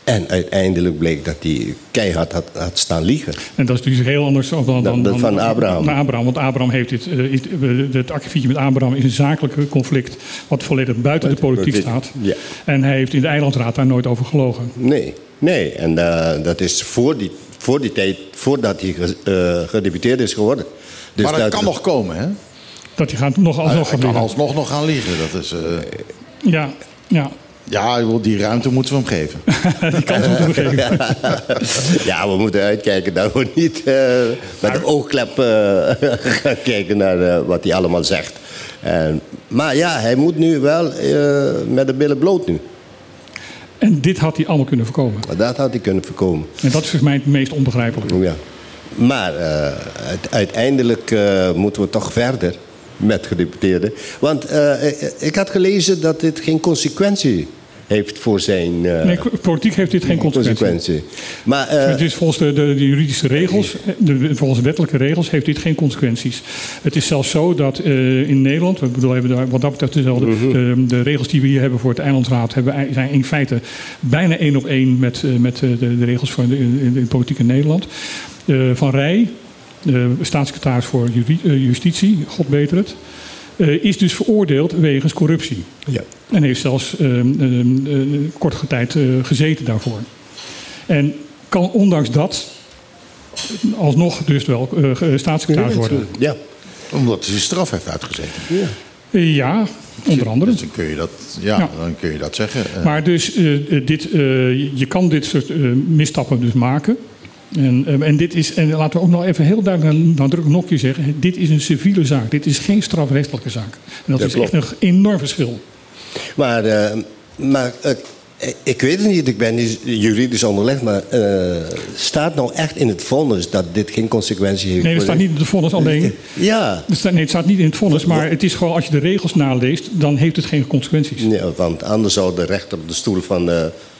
En uiteindelijk bleek dat hij keihard had, had staan liegen. En dat is dus heel anders dan, dan, Dan- dan van Abraham. dan Abraham. Want Abraham heeft dit, eh, is- eh, het akkefietje met Abraham is een zakelijke conflict. Wat volledig buiten de politiek staat. Ja. En hij heeft in de eilandsraad daar nooit over gelogen. Nee, nee. En eh, dat is voor die, voor die tijd, voordat hij ge- eh, gedeputeerd is geworden. Dus maar dat dat- kan nog komen, hè? Dat hij gaat nog alsnog hij kan alsnog nog gaan liegen. Dat is, eh, Ja, ja. Ja, die ruimte moeten we hem geven. die kans moeten we geven. Ja, we moeten uitkijken dat we niet eh, met een oogklep eh, gaan kijken naar eh, wat hij allemaal zegt. Maar ja, hij moet nu wel met de billen bloot nu. En dit had hij allemaal kunnen voorkomen. Dat had hij kunnen voorkomen. En dat is voor mij het meest onbegrijpelijke. Ja. Maar uit- uiteindelijk moeten we toch verder met gedeputeerden. Want ik- ik had gelezen dat dit geen consequentie heeft voor zijn eh, Nee, politiek heeft dit geen consequentie. Maar eh, Het is volgens de, de, de juridische regels, de, volgens de wettelijke regels, heeft dit geen consequenties. Het is zelfs zo dat eh, in Nederland, we bedoel, hebben daar wat dat betreft dezelfde, de, de regels die we hier hebben voor het eilandsraad, hebben, zijn in feite bijna één op één met, eh, met eh, de, de regels van de, in, in politiek in Nederland. Eh, van Rij, de staatssecretaris voor eh, Justitie, God beter het, eh, is dus veroordeeld wegens corruptie. ja. En heeft zelfs ehm, ehm, eh, korte tijd eh, gezeten daarvoor. En kan ondanks dat alsnog dus wel eh, staatssecretaris worden. Ja. Omdat hij zijn straf heeft uitgezeten. Eh, ja, onder andere. Dus dan kun je dat, ja, Ja. Dan kun je dat zeggen. Maar dus, dit, eh, je kan dit soort misstappen dus maken. En, eh, en dit is, en laten we ook nog even heel duidelijk nadrukkelijk nog een keer zeggen: dit is een civiele zaak. Dit is geen strafrechtelijke zaak. En dat Dat is klopt. echt een enorm verschil. Maar, eh, maar eh, ik weet het niet, ik ben niet juridisch onderlegd, maar eh, staat nou echt in het vonnis dat dit geen consequentie heeft? Nee, voor staat niet in de vonnis alleen. Ja, Er staat, nee, het staat niet in het vonnis, maar het is gewoon als je de regels naleest, dan heeft het geen consequenties. ja, want anders zou de rechter op de stoel van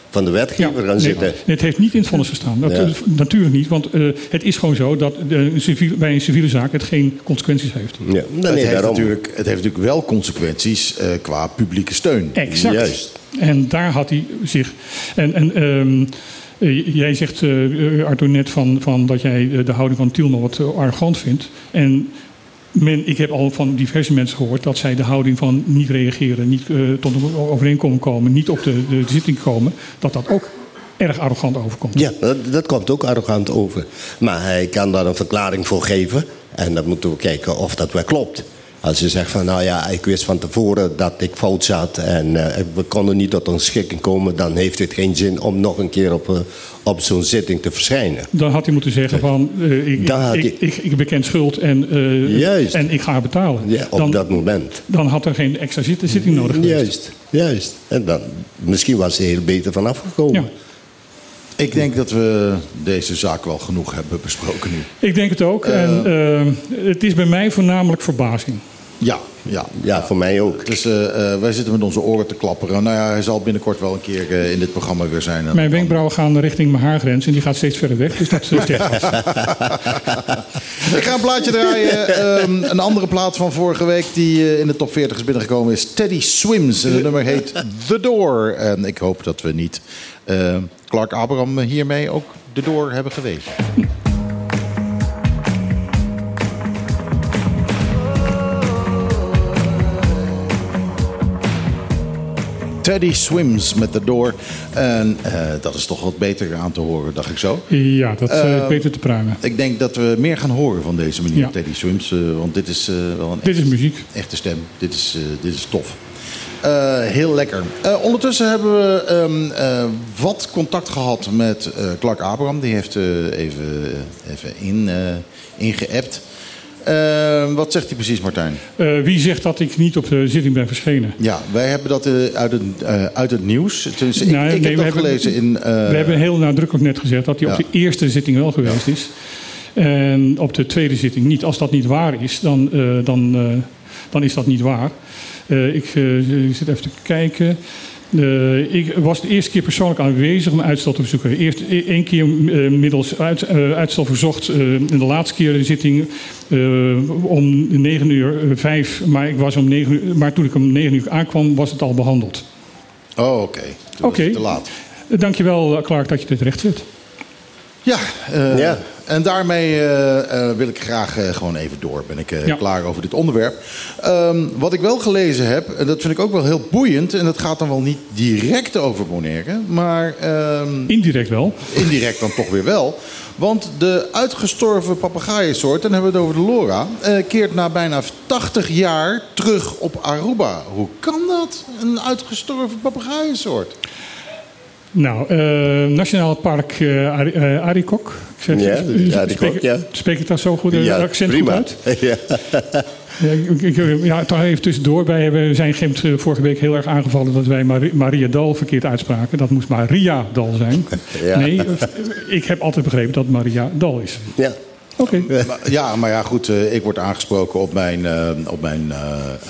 van de wetgever gaan nee, zitten. nee, het heeft niet in het vonnis gestaan. Dat, Ja. eh, Natuurlijk niet, want eh, het is gewoon zo dat de, een civiel, bij een civiele zaak het geen consequenties heeft. Ja, het, nee, heeft daarom. natuurlijk, het heeft natuurlijk wel consequenties eh, qua publieke steun. Exact. Juist. En daar had hij zich. En, en ehm, eh, jij zegt, eh, Arthur, net van, van dat jij eh, de houding van Tiel nog wat eh, arrogant vindt. En men, ik heb al van diverse mensen gehoord dat zij de houding van niet reageren, niet eh, tot een overeenkomst komen, niet op de, de zitting komen, dat dat ook erg arrogant overkomt. Ja, dat, dat komt ook arrogant over. Maar hij kan daar een verklaring voor geven. En dan moeten we kijken of dat wel klopt. Als je zegt van, nou ja, ik wist van tevoren dat ik fout zat en eh, we konden niet tot een schikking komen, dan heeft het geen zin om nog een keer op, eh, op zo'n zitting te verschijnen. Dan had hij moeten zeggen van, eh, ik, ik, hij- ik, ik beken schuld en, Juist. en ik ga betalen. Ja, op dan, dat moment. dan had er geen extra zit- zitting nodig geweest. Juist, juist. En dan, misschien was hij heel beter vanaf gekomen. Ja. Ik denk dat we deze zaak wel genoeg hebben besproken nu. Ik denk het ook. en eh, het is bij mij voornamelijk verbazing. Ja, ja. Ja, voor mij ook. Dus eh, eh, wij zitten met onze oren te klapperen. Nou ja, hij zal binnenkort wel een keer eh, in dit programma weer zijn. En Mijn wenkbrauwen gaan richting mijn haargrens en die gaat steeds verder weg. Dus dat is echt. Ik ga een plaatje draaien. Ehm, een andere plaat van vorige week die eh, in de top 40 is binnengekomen is Teddy Swims. En het nummer heet The Door. En ik hoop dat we niet eh, Clark Abraham hiermee ook The Door hebben gewezen. Teddy Swims met The Door. En eh, dat is toch wat beter aan te horen, dacht ik zo. Ja, dat eh, is beter te pruimen. Ik denk dat we meer gaan horen van deze meneer Ja. Teddy Swims. eh, want dit is eh, wel een Dit is muziek. echte stem. Dit is, eh, dit is tof. Eh, heel lekker. Eh, ondertussen hebben we ehm, eh, wat contact gehad met Clark Abraham. Die heeft even, even in, eh ingeappt. Eh, wat zegt hij precies, Martijn? Wie zegt dat ik niet op de zitting ben verschenen? Ja, wij hebben dat uit, het, uit het nieuws. Tenminste, ik, Nou, ik nee, heb hebben- gelezen in... We hebben heel nadrukkelijk net gezegd dat hij Ja. op de eerste zitting wel geweest is. En op de tweede zitting niet. Als dat niet waar is, dan, dan, dan is dat niet waar. Eh, ik, eh, ik zit even te kijken. Eh, ik was de eerste keer persoonlijk aanwezig om uitstel te verzoeken. Eerst e- één keer eh, middels uit, eh, uitstel verzocht. eh, in de laatste keer de zitting eh, om 9 uur eh, 5. Maar, ik was om 9 uur, maar toen ik om 9 uur aankwam, was het al behandeld. Oh, oké. Was Oké. te laat. Dankjewel, Clark, dat je dit recht zet. Ja, eh, Ja. En daarmee eh, eh, wil ik graag eh, gewoon even door. Ben ik Ja. klaar over dit onderwerp. Ehm, wat ik wel gelezen heb, en dat vind ik ook wel heel boeiend... en dat gaat dan wel niet direct over Bonaire... maar ehm, Indirect wel. indirect dan toch weer wel. Want de uitgestorven papegaaiensoort, dan hebben we het over de Lora... eh, keert na bijna 80 jaar terug op Aruba. Hoe kan dat? Een uitgestorven papegaaiensoort? Nou, eh, Nationaal Park Ari- Arikok. Ik zeg- Ja, spreek- Arikok, spreek, ja. Spreek ik dat zo goed? eh, accent prima. goed uit? Ja. Ja, ik, ik- ja, toch even tussendoor. Wij hebben, zijn Gemt eh, vorige week heel erg aangevallen dat wij Mari- Maria Dal verkeerd uitspraken. Dat moest Maria Dal zijn. Ja. Nee, ik heb altijd begrepen dat Maria Dal is. ja. Oké. Maar- Ja, maar ja, goed. eh, ik word aangesproken op mijn, eh, op mijn eh,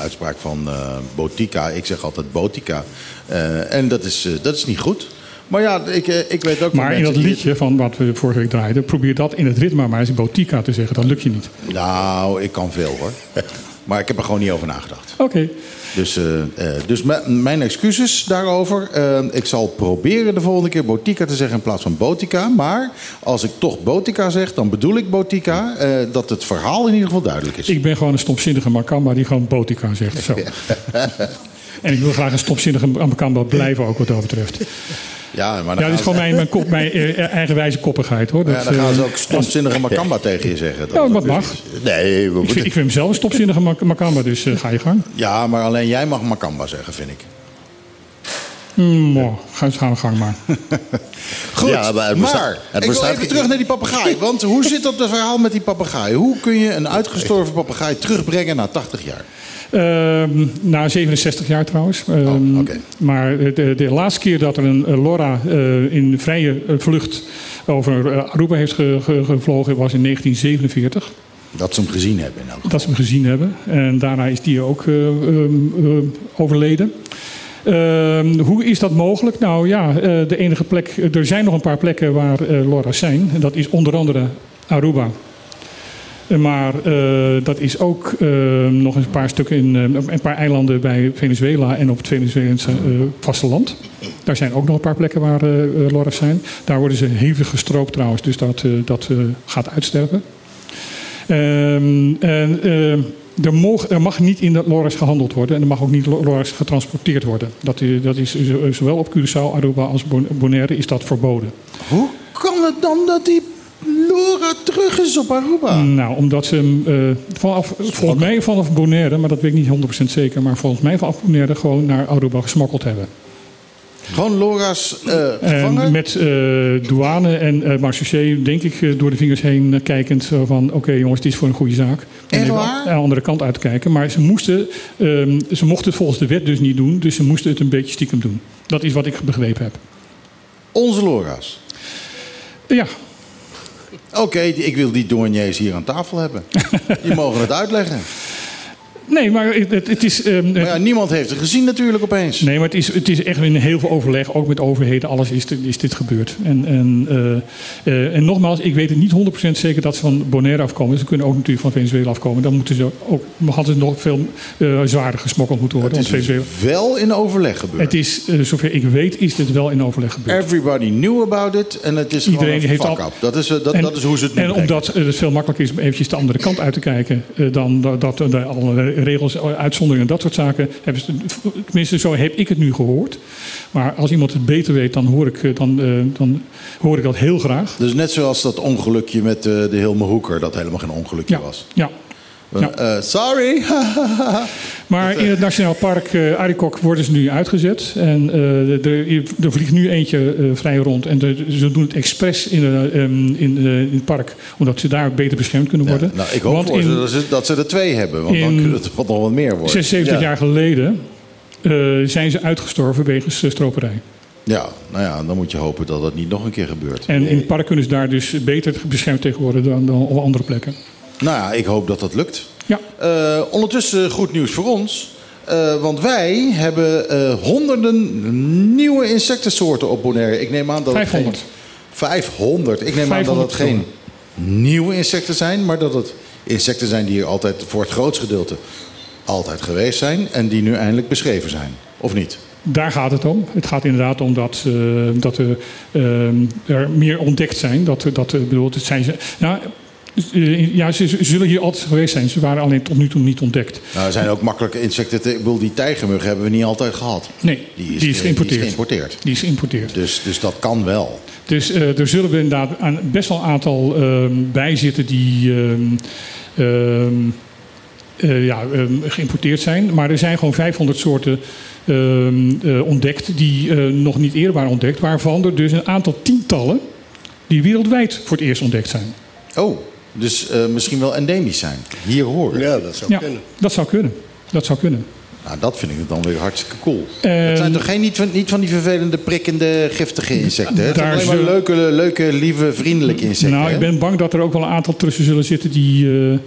uitspraak van eh, Botica. Ik zeg altijd Botica. Eh, en dat is, eh, dat is niet goed. Maar ja, ik, eh, ik weet ook Maar in dat liedje van wat we vorige week draaiden, probeer dat in het ritme maar eens Botica te zeggen. Dat lukt je niet. Nou, ik kan veel hoor. maar ik heb er gewoon niet over nagedacht. Oké. Dus, eh, eh, dus mijn excuses daarover. Ik zal proberen de volgende keer Botica te zeggen in plaats van Botica. Maar als ik toch Botica zeg, dan bedoel ik Botica. dat het verhaal in ieder geval duidelijk is. Ik ben gewoon een stomzinnige Makamba die gewoon Botica zegt. Zo. en ik wil graag een stomzinnige Makamba blijven ook wat dat betreft. Ja, maar dan, Ja, dat is gewoon mijn, mijn, kop, mijn eh, eigenwijze koppigheid hoor. Dat, ja, dan gaan ze eh, ook stomzinnige Makamba tegen je zeggen. Ja, dat mag. Nee, we ik, vind, ik vind hem zelf een stopzinnige mak- makamba, dus eh, ga je gang. ja, maar alleen jij mag Makamba zeggen, vind ik. Mm, oh, ga eens gaan, gang maar. Goed, Ja, maar maar, het bestaat- het ik wil even terug naar die papegaai. Want hoe zit dat het verhaal met die papegaai? Hoe kun je een uitgestorven papegaai terugbrengen na 80 jaar? Ehm, na 67 jaar trouwens. Ehm, Oh, oké. Maar de, de laatste keer dat er een LoRa eh, in vrije eh, vlucht over eh, Aruba heeft ge- ge- gevlogen was in 1947. Dat ze hem gezien hebben in elk geval. Dat ze hem gezien hebben. En daarna is die ook eh, ehm, eh, overleden. Ehm, hoe is dat mogelijk? Nou ja, de enige plek. Er zijn nog een paar plekken waar LoRa's zijn. En dat is onder andere Aruba. Maar eh, dat is ook eh, nog een paar stukken in eh, een paar eilanden bij Venezuela en op het Venezuelaanse eh, vasteland. Daar zijn ook nog een paar plekken waar LoRa's zijn. Daar worden ze hevig gestroopt trouwens, dus dat, dat gaat uitsterven. Ehm, en, er, mag, er mag niet in de LoRa's gehandeld worden en er mag ook niet lo- LoRa's getransporteerd worden. Dat, is- dat is zo- zowel op Curaçao, Aruba als Bon- Bonaire is dat verboden. Hoe kan het dan dat die Laura terug is op Aruba? Nou, omdat ze hem eh, vanaf, volgens mij vanaf Bonaire, maar dat weet ik niet 100% zeker, maar volgens mij vanaf Bonaire gewoon naar Aruba gesmokkeld hebben. Gewoon gevangen? En met eh, douane en eh marechaussee, denk ik, door de vingers heen kijkend. Zo van, oké jongens, dit is voor een goede zaak. En even waar? aan de andere kant uitkijken. Maar ze, moesten, ehm, ze mochten het volgens de wet dus niet doen. Dus ze moesten het een beetje stiekem doen. Dat is wat ik begrepen heb. Onze Laura's. Ja, Oké, ik wil die douaniers hier aan tafel hebben. Die mogen het uitleggen. Nee, maar het, het- is... ehm, Maar ja, niemand heeft het gezien natuurlijk opeens. Nee, maar het is, het is echt in heel veel overleg, ook met overheden, alles is, dit- is dit gebeurd. En, en, eh, eh, en nogmaals, ik weet het niet 100% zeker dat ze van Bonaire afkomen. Ze kunnen ook natuurlijk van Venezuela afkomen. Dan moeten ze ook, hadden ze nog veel eh, zwaarder gesmokkeld moeten worden. Het is Venezuela, wel in overleg gebeurd. het is, zover ik weet, is dit wel in overleg gebeurd. Everybody knew about it en het is Iedereen heeft al- up. Dat is, dat, En- dat is hoe ze het nu En omdat het veel makkelijker is om eventjes de andere kant uit te kijken... dan dat, dat alle regels, eh, uitzonderingen en dat soort zaken... Hebben ze, tenminste, zo heb ik het nu gehoord. Maar als iemand het beter weet, dan hoor ik, eh, dan, eh, dan hoor ik dat heel graag. Dus net zoals dat ongelukje met de Hilme Hoeker, dat helemaal geen ongelukje Ja, was. ja. Ja. Eh, sorry. Maar in het Nationaal Park eh Arikok worden ze nu uitgezet. En eh, er, er vliegt nu eentje vrij rond. En de- ze doen het expres in, eh, ehm, in, in het park. Omdat ze daar beter beschermd kunnen Ja, worden. nou, ik hoop Want voor in ze dat, ze dat ze er twee hebben, want dan kunnen het wat nog wat meer worden. 76 Ja. jaar geleden zijn ze uitgestorven wegens stroperij. Ja, nou ja, dan moet je hopen dat dat niet nog een keer gebeurt. En in het park kunnen ze daar dus beter beschermd tegen worden dan, dan op andere plekken. Nou ja, ik hoop dat dat lukt. Ja, Eh, ondertussen goed nieuws voor ons. Eh, want wij hebben eh, honderden nieuwe insectensoorten op Bonaire. Ik neem aan dat 500. het geen... 500. Ik neem aan dat 500 het geen nieuwe insecten zijn, maar dat het insecten zijn die hier altijd voor het grootste gedeelte altijd geweest zijn en die nu eindelijk beschreven zijn. Of niet? daar gaat het om. Het gaat inderdaad om dat, dat er, eh, er meer ontdekt zijn. Dat, dat, bedoel, het zijn ze, nou, ja, ze, zullen hier altijd geweest zijn. Ze waren alleen tot nu toe niet ontdekt. Nou, er zijn ook makkelijke insecten. te- Ik bedoel, die tijgermug hebben we niet altijd gehad. Nee, die is, geïmporteerd. geïmporteerd. Die is geïmporteerd. Dus, dus dat kan wel. Dus eh, er zullen er inderdaad aan, best wel een aantal ehm, bij zitten die ehm, ehm, eh, ja, geïmporteerd zijn. Maar er zijn gewoon 500 soorten eh, ontdekt die eh, nog niet eerder waren ontdekt. Waarvan er dus een aantal tientallen die wereldwijd voor het eerst ontdekt zijn. Oh, dus eh, misschien wel endemisch zijn. Hier horen. Ja, dat zou Ja, kunnen. dat zou kunnen. Dat zou kunnen. Nou, dat vind ik dan weer hartstikke cool. Het zijn toch geen, niet, van, niet van die vervelende, prikkende, giftige insecten? hè? Het zijn Daar alleen maar zullen- leuke, leuke, lieve, vriendelijke insecten. nou, hè? ik ben bang dat er ook wel een aantal tussen zullen zitten die, eh,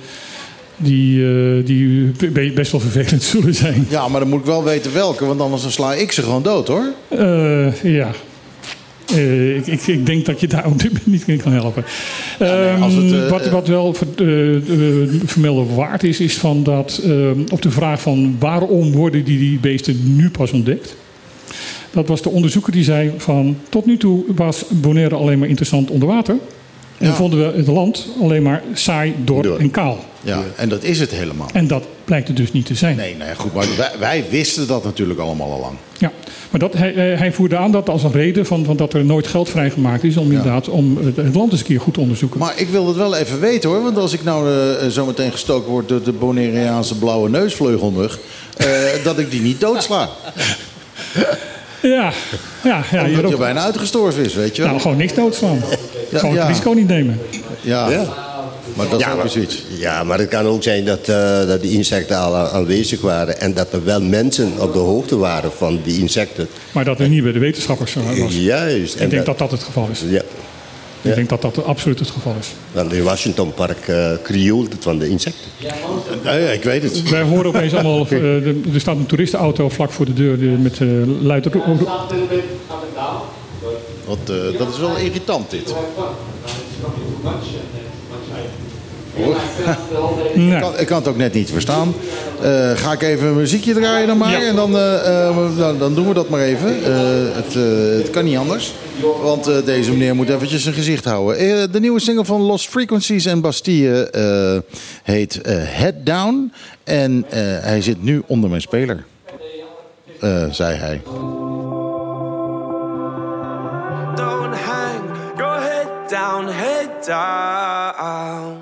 die, eh, die be- best wel vervelend zullen zijn. Ja, maar dan moet ik wel weten welke, want anders dan sla ik ze gewoon dood, hoor. Eh, ja. Eh, ik, ik, ik denk dat je daar op dit moment niet in kan helpen. nee, als Ehm, het, eh, wat, wat wel ver, eh, vermelden waard is, is van dat op de vraag van waarom worden die, die beesten nu pas ontdekt. Dat was de onderzoeker die zei van tot nu toe was Bonaire alleen maar interessant onder water. En Ja. vonden we het land alleen maar saai, dor Dor. en kaal. Ja, en dat is het helemaal. En dat blijkt het dus niet te zijn. Nee, nou ja, goed, maar wij, wij wisten dat natuurlijk allemaal al lang. Ja, maar dat, hij, hij voerde aan dat als een reden van, van dat er nooit geld vrijgemaakt is om inderdaad om het, het land eens een keer goed te onderzoeken. Maar ik wil het wel even weten hoor, want als ik nou eh, zo meteen gestoken word door de Bonaireaanse blauwe neusvleugelmug, eh, dat ik die niet doodsla. ja, ja, ja Omdat je bijna uitgestorven is, weet je wel. Nou, gewoon niks doodslaan. gewoon ja. het risico niet nemen. ja. Maar dat is ook maar, iets. ja, maar het kan ook zijn dat, eh, dat die insecten al aan- aanwezig waren... en dat er wel mensen op de hoogte waren van die insecten. Maar dat er niet bij de wetenschappers zo was. Juist. Ik denk dat dat het geval is. Ja, Ik denk dat dat absoluut het geval is. want in Washington Park eh krioelt het van de insecten. Ja, ja, ik weet het. Wij horen opeens allemaal, eh, de- er staat een toeristenauto vlak voor de deur die- met eh luid Wat, eh, dat is wel irritant dit. Hoor. Nee. Ik kan, ik kan het ook net niet verstaan. Eh, ga ik even een muziekje draaien dan maar. Ja. En dan, eh, eh, dan, dan doen we dat maar even. Eh, het, eh, het kan niet anders. Want eh, deze meneer moet eventjes zijn gezicht houden. Eh, de nieuwe single van Lost Frequencies en Bastille eh, heet eh, Head Down. En eh, hij zit nu onder mijn speler. Eh, zei hij. Don't hang your head down, head down.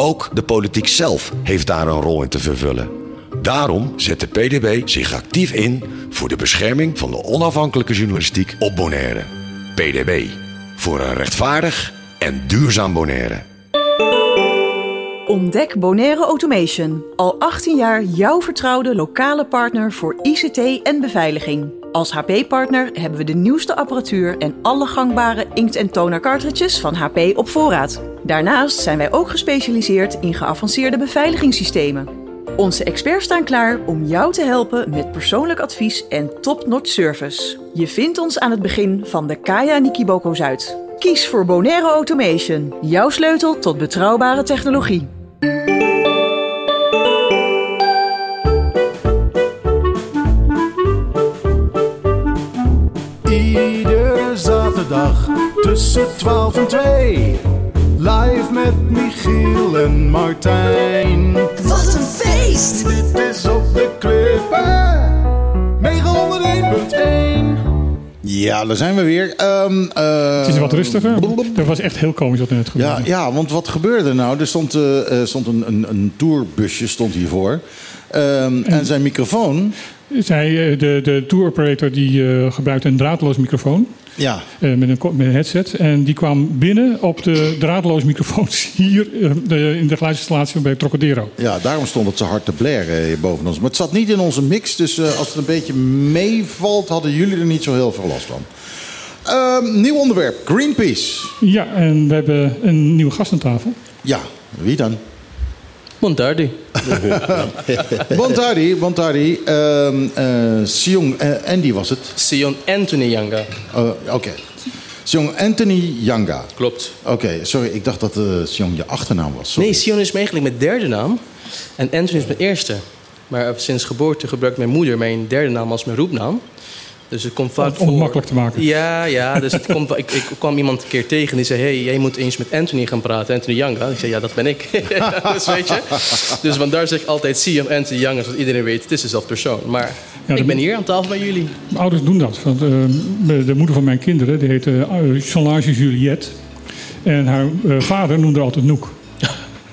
Ook de politiek zelf heeft daar een rol in te vervullen. Daarom zet de PDB zich actief in voor de bescherming van de onafhankelijke journalistiek op Bonaire. PDB. Voor een rechtvaardig en duurzaam Bonaire. Ontdek Bonaire Automation. Al 18 jaar jouw vertrouwde lokale partner voor ICT en beveiliging. Als HP-partner hebben we de nieuwste apparatuur en alle gangbare inkt- en toner cartridges van HP op voorraad. Daarnaast zijn wij ook gespecialiseerd in geavanceerde beveiligingssystemen. Onze experts staan klaar om jou te helpen met persoonlijk advies en top-notch service. Je vindt ons aan het begin van de Kaya Nikiboko Zuid. Kies voor Bonaire Automation, jouw sleutel tot betrouwbare technologie. Iedere zaterdag tussen 12 en 2. Live met Michiel en Martijn. Wat een feest. Dit is op de klippen. 901.1. Ja, daar zijn we weer. Ehm, eh, Het is wat rustiger. Dat was echt heel komisch wat er net gebeurde. Ja, ja, want wat gebeurde er nou? Er stond, eh, eh, stond een, een, een tourbusje stond hiervoor. Ehm, en zijn microfoon... Zij, eh, de, de tour operator die eh, gebruikte een draadloos microfoon. Ja, eh, met, een, met een headset. En die kwam binnen op de draadloze microfoons hier de- in de geluidsinstallatie bij Trocadero. ja, daarom stond het zo hard te blaren boven ons. Maar het zat niet in onze mix, dus als het een beetje meevalt... hadden jullie er niet zo heel veel last van. Ehm, nieuw onderwerp, Greenpeace. Ja, en we hebben een nieuwe gast aan tafel. Ja, wie dan? Montardi. Bontardi, Bontardi. ehm eh Sion eh, Andy was het. Sion Anthony Yanga. Oh, Oké. Sion Anthony Yanga. Klopt. Oké, sorry, ik dacht dat uh, Sion je achternaam was. Sorry. Nee, Sion is eigenlijk mijn derde naam. En Anthony is mijn eerste. Maar sinds geboorte gebruikt mijn moeder mijn derde naam als mijn roepnaam. Dus het komt vaak Om het ongemakkelijk te maken. Ja, ja. Dus het komt, ik, ik kwam iemand een keer tegen die zei... hey, jij moet eens met Anthony gaan praten. Anthony Younger. Ik zei, ja, dat ben ik. dus weet je. Dus vandaar zeg ik altijd... zie je Anthony Younger, zodat iedereen weet... het is dezelfde persoon. Maar Ja, ik ben hier aan tafel bij jullie. Mijn ouders doen dat. Want, eh, de moeder van mijn kinderen die heet eh, Solange Juliette. En haar eh, vader noemde haar altijd Noek.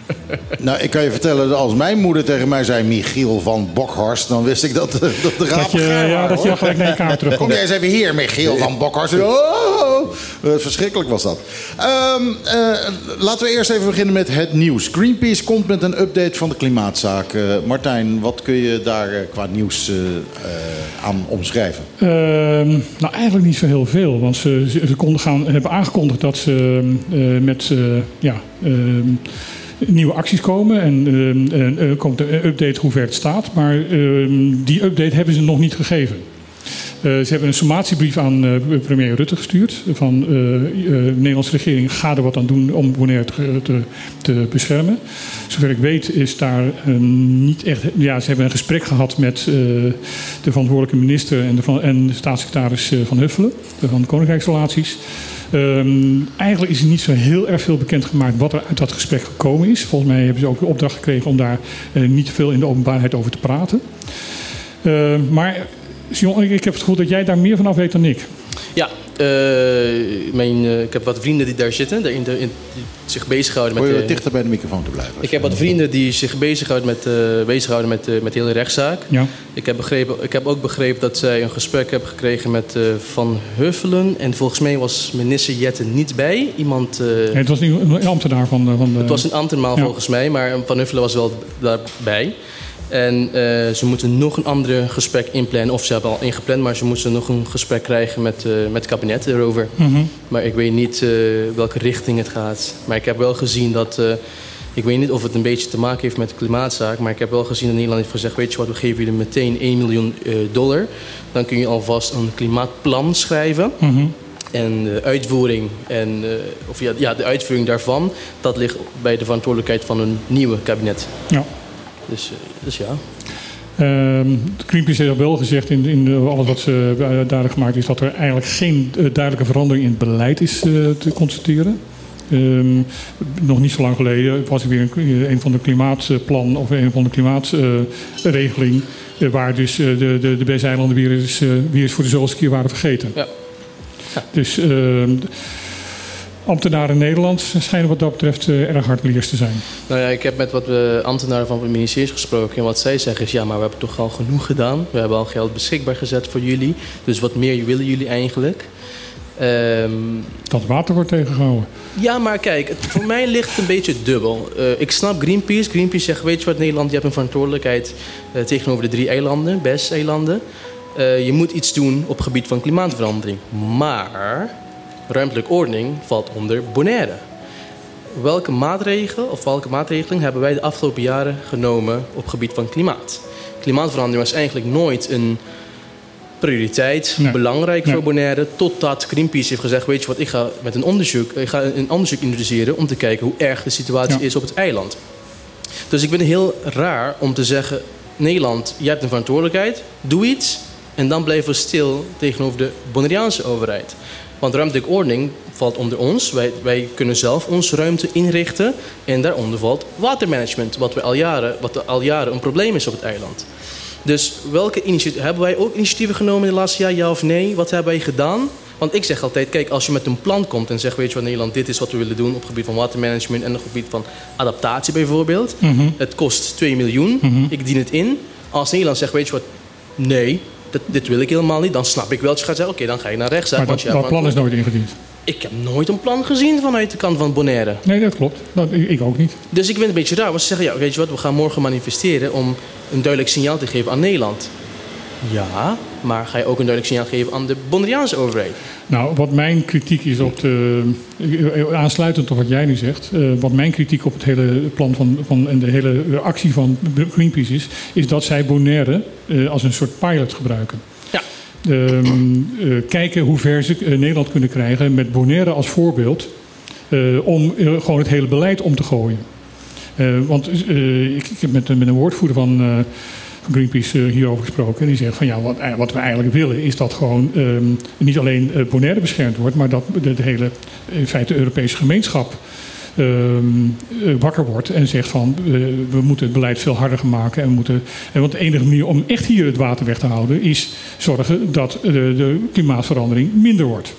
Nou, ik kan je vertellen, dat als mijn moeder tegen mij zei Michiel van Bokhorst, dan wist ik dat, dat de raap Dat je, ja, dat je dan gelijk naar je kamer Kom terugkomt. jij eens even hier, Michiel van Bokhorst. Oh, eh, verschrikkelijk was dat. Ehm, eh, laten we eerst even beginnen met het nieuws. Greenpeace komt met een update van de klimaatzaak. Eh, Martijn, wat kun je daar eh, qua nieuws aan omschrijven? Ehm, nou, eigenlijk niet zo heel veel. Want ze, ze, konden gaan, hebben aangekondigd dat ze eh, met ja, ehm, nieuwe acties komen. En er komt een update hoe ver het staat. Maar ehm, die update hebben ze nog niet gegeven. Eh, ze hebben een sommatiebrief aan eh, premier Rutte gestuurd. Van eh, de Nederlandse regering, ga er wat aan doen om Bonaire te, te, te beschermen. Zover ik weet is daar niet echt... Ja, ze hebben een gesprek gehad met de verantwoordelijke minister en de, en staatssecretaris Van Huffelen. Van Koninkrijksrelaties. Ehm, eigenlijk is er niet zo heel erg veel bekendgemaakt wat er uit dat gesprek gekomen is. Volgens mij hebben ze ook de opdracht gekregen om daar niet te veel in de openbaarheid over te praten. Eh, maar Sion, ik heb het gevoel dat jij daar meer vanaf weet dan ik. Ja, eh, mijn, eh, ik heb wat vrienden die daar zitten. Daar in de, in, die zich bezighouden met... Probeer eh, wat dichter bij de microfoon te blijven. Ik heb wat vrienden die zich bezighouden met, eh bezighouden met, eh, met de hele rechtszaak. Ja. Ik heb, begrepen, ik heb ook begrepen dat zij een gesprek hebben gekregen met eh, Van Huffelen. En volgens mij was minister Jette niet bij. Iemand, eh, Nee, het was een een ambtenaar van, de- van de... het was een ambtenaar Ja. volgens mij, maar Van Huffelen was wel daarbij. En eh, ze moeten nog een ander gesprek inplannen. Of ze hebben al ingepland, maar ze moeten nog een gesprek krijgen met, eh, met het kabinet erover. Mhm. Maar ik weet niet eh, welke richting het gaat. Maar ik heb wel gezien dat. ik weet niet of het een beetje te maken heeft met de klimaatzaak. Maar ik heb wel gezien dat Nederland heeft gezegd: Weet je wat, we geven jullie meteen 1 miljoen dollar. Dan kun je alvast een klimaatplan schrijven. Mhm. En de uitvoering, en, of ja, ja, de uitvoering daarvan, dat ligt bij de verantwoordelijkheid van een nieuwe kabinet. Ja. Dus, dus ja. Ehm, Greenpeace heeft wel gezegd in, in eh, alles wat ze eh, duidelijk gemaakt is dat er eigenlijk geen eh, duidelijke verandering in het beleid is te constateren. Ehm, nog niet zo lang geleden was er weer een, een van de klimaatplan of een van de klimaatregeling waar dus de, de, de beste eilanden weer eens, weer eens voor de zoveelste keer waren vergeten. Ja. Dus ehm, ambtenaren in Nederland schijnen wat dat betreft eh, erg hardleers te zijn. Nou ja, ik heb met wat eh, ambtenaren van het ministerie gesproken. En wat zij zeggen is, ja, maar we hebben toch al genoeg gedaan. We hebben al geld beschikbaar gezet voor jullie. Dus wat meer willen jullie eigenlijk? Ehm, Dat water wordt tegengehouden. ja, maar kijk, het, voor mij ligt het een beetje dubbel. Eh, ik snap Greenpeace. Greenpeace zegt, weet je wat, Nederland, je hebt een verantwoordelijkheid tegenover de drie eilanden, BES-eilanden. Eh, je moet iets doen op het gebied van klimaatverandering. Maar ruimtelijke ordening valt onder Bonaire. Welke maatregel of welke maatregeling hebben wij de afgelopen jaren genomen op het gebied van klimaat? Klimaatverandering was eigenlijk nooit een prioriteit, Nee. belangrijk Nee. voor Bonaire, totdat Greenpeace heeft gezegd, weet je wat, ik ga met een onderzoek, ik ga een onderzoek introduceren om te kijken hoe erg de situatie Ja. is op het eiland. Dus ik vind het heel raar om te zeggen, Nederland, jij hebt een verantwoordelijkheid, doe iets en dan blijven we stil tegenover de Bonaireaanse overheid. Want ruimtelijke ordening valt onder ons. Wij, wij kunnen zelf onze ruimte inrichten. En daaronder valt watermanagement, wat, we al jaren, wat al jaren een probleem is op het eiland. Dus welke initiatieven hebben wij ook initiatieven genomen in de laatste jaar, ja of nee? Wat hebben wij gedaan? Want ik zeg altijd, kijk, als je met een plan komt en zegt, weet je wat Nederland, dit is wat we willen doen op het gebied van watermanagement en op het gebied van adaptatie bijvoorbeeld. Het kost 2 miljoen, ik dien het in. Als Nederland zegt, weet je wat, nee, dit wil ik helemaal niet, dan snap ik wel dat je gaat zeggen, oké, dan ga je naar rechtszaak. Maar dat, plan is nooit ingediend. Ik heb nooit een plan gezien vanuit de kant van Bonaire. Nee, dat klopt. Dat, ik, ik ook niet. Dus ik vind het een beetje raar. Want ze zeggen, ja, weet je wat, we gaan morgen manifesteren om een duidelijk signaal te geven aan Nederland. Ja, maar ga je ook een duidelijk signaal geven aan de Bonaireaanse overheid? Nou, wat mijn kritiek is op de. eh, Aansluitend op wat jij nu zegt. eh, wat mijn kritiek op het hele plan van, van en de hele actie van Greenpeace is. Is dat zij Bonaire eh, als een soort pilot gebruiken. Ja. Ehm, eh, kijken hoe ver ze Nederland kunnen krijgen met Bonaire als voorbeeld. om gewoon het hele beleid om te gooien. Want ik, ik heb met, met een woordvoerder van, van Greenpeace eh, hierover gesproken. En die zegt van ja, wat, eh, wat we eigenlijk willen is dat gewoon ehm, niet alleen eh, Bonaire beschermd wordt, maar dat de, hele in feite Europese gemeenschap ehm, eh, wakker wordt en zegt van we moeten het beleid veel harder maken. En moeten, en want de enige manier om echt hier het water weg te houden is zorgen dat de, de klimaatverandering minder wordt.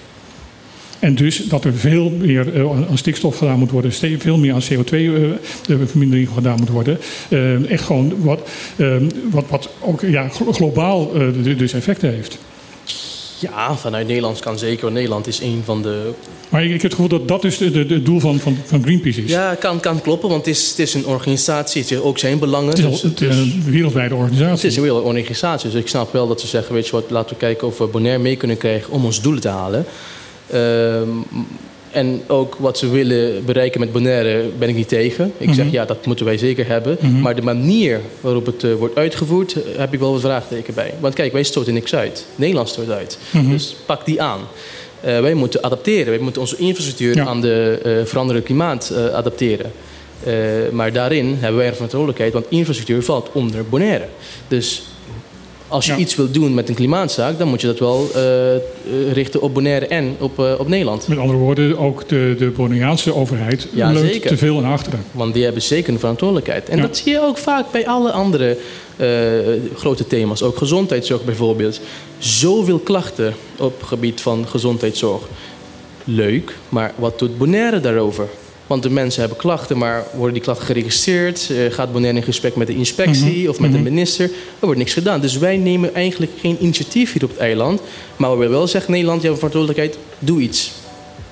En dus dat er veel meer eh, aan stikstof gedaan moet worden, veel meer aan CO2-vermindering gedaan moet worden. Eh, echt gewoon wat, eh, wat, wat ook ja, glo- globaal eh, dus effecten heeft. Ja, vanuit Nederlands kan zeker. Nederland is een van de Maar ik, heb het gevoel dat dat dus het doel van, van, van Greenpeace is. Ja, kan, kan kloppen, want het is, het is een organisatie. Het is ook zijn belangen. Het is, dus- het is een wereldwijde het organisatie. is een wereldorganisatie. Dus ik snap wel dat ze zeggen, weet je wat, laten we kijken of we Bonaire mee kunnen krijgen om ons doelen te halen. Ehm, en ook wat ze willen bereiken met Bonaire ben ik niet tegen. Ik zeg Mhm. ja, dat moeten wij zeker hebben. Mhm. Maar de manier waarop het eh, wordt uitgevoerd, eh, heb ik wel wat vraagteken bij. Want kijk, wij stoten niks uit. Nederland stoot uit. Mhm. Dus pak die aan. Eh, wij moeten adapteren. Wij moeten onze infrastructuur Ja. aan de eh veranderende klimaat adapteren. Maar daarin hebben wij een verantwoordelijkheid, want infrastructuur valt onder Bonaire. Dus als je Ja. iets wilt doen met een klimaatzaak, dan moet je dat wel eh, eh, richten op Bonaire en op, eh, op Nederland. Met andere woorden, ook de, de Bonaireaanse overheid Ja, leunt zeker. te veel naar achteren. Want die hebben zeker een verantwoordelijkheid. En Ja. dat zie je ook vaak bij alle andere grote thema's. Ook gezondheidszorg bijvoorbeeld. Zoveel klachten op het gebied van gezondheidszorg. Leuk, maar wat doet Bonaire daarover? Want de mensen hebben klachten, maar worden die klachten geregistreerd? Eh, gaat Bonaire in gesprek met de inspectie Mhm, of met mhm. de minister? Er wordt niks gedaan. Dus wij nemen eigenlijk geen initiatief hier op het eiland. Maar we willen wel zeggen, Nederland, je hebt een verantwoordelijkheid, doe iets.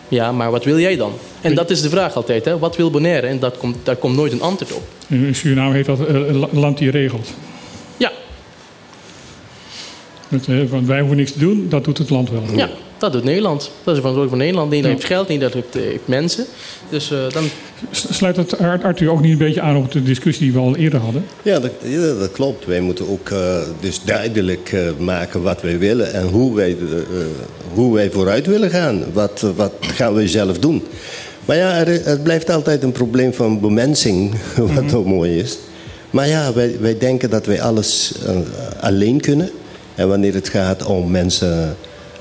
Ja, maar wat wil jij dan? En dat is de vraag altijd, hè? wat wil Bonaire? En dat komt, daar komt nooit een antwoord op. In Suriname heet dat la- land die regelt. Ja, eh, want wij hoeven niks te doen, dat doet het land wel. ja, dat doet Nederland. Dat is de verantwoordelijkheid van Nederland. Nederland Ja. heeft geld, Nederland heeft, eh, heeft mensen. Dus eh, dan... Sluit het Ar- Arthur ook niet een beetje aan op de discussie die we al eerder hadden? Ja, dat, ja, dat klopt. Wij moeten ook eh, dus duidelijk eh, maken wat wij willen en hoe wij, hoe wij vooruit willen gaan. Wat, wat gaan wij zelf doen? Maar ja, er, het blijft altijd een probleem van bemensing, wat zo mooi is. Maar ja, wij, wij denken dat wij alles alleen kunnen. En wanneer het gaat om mensen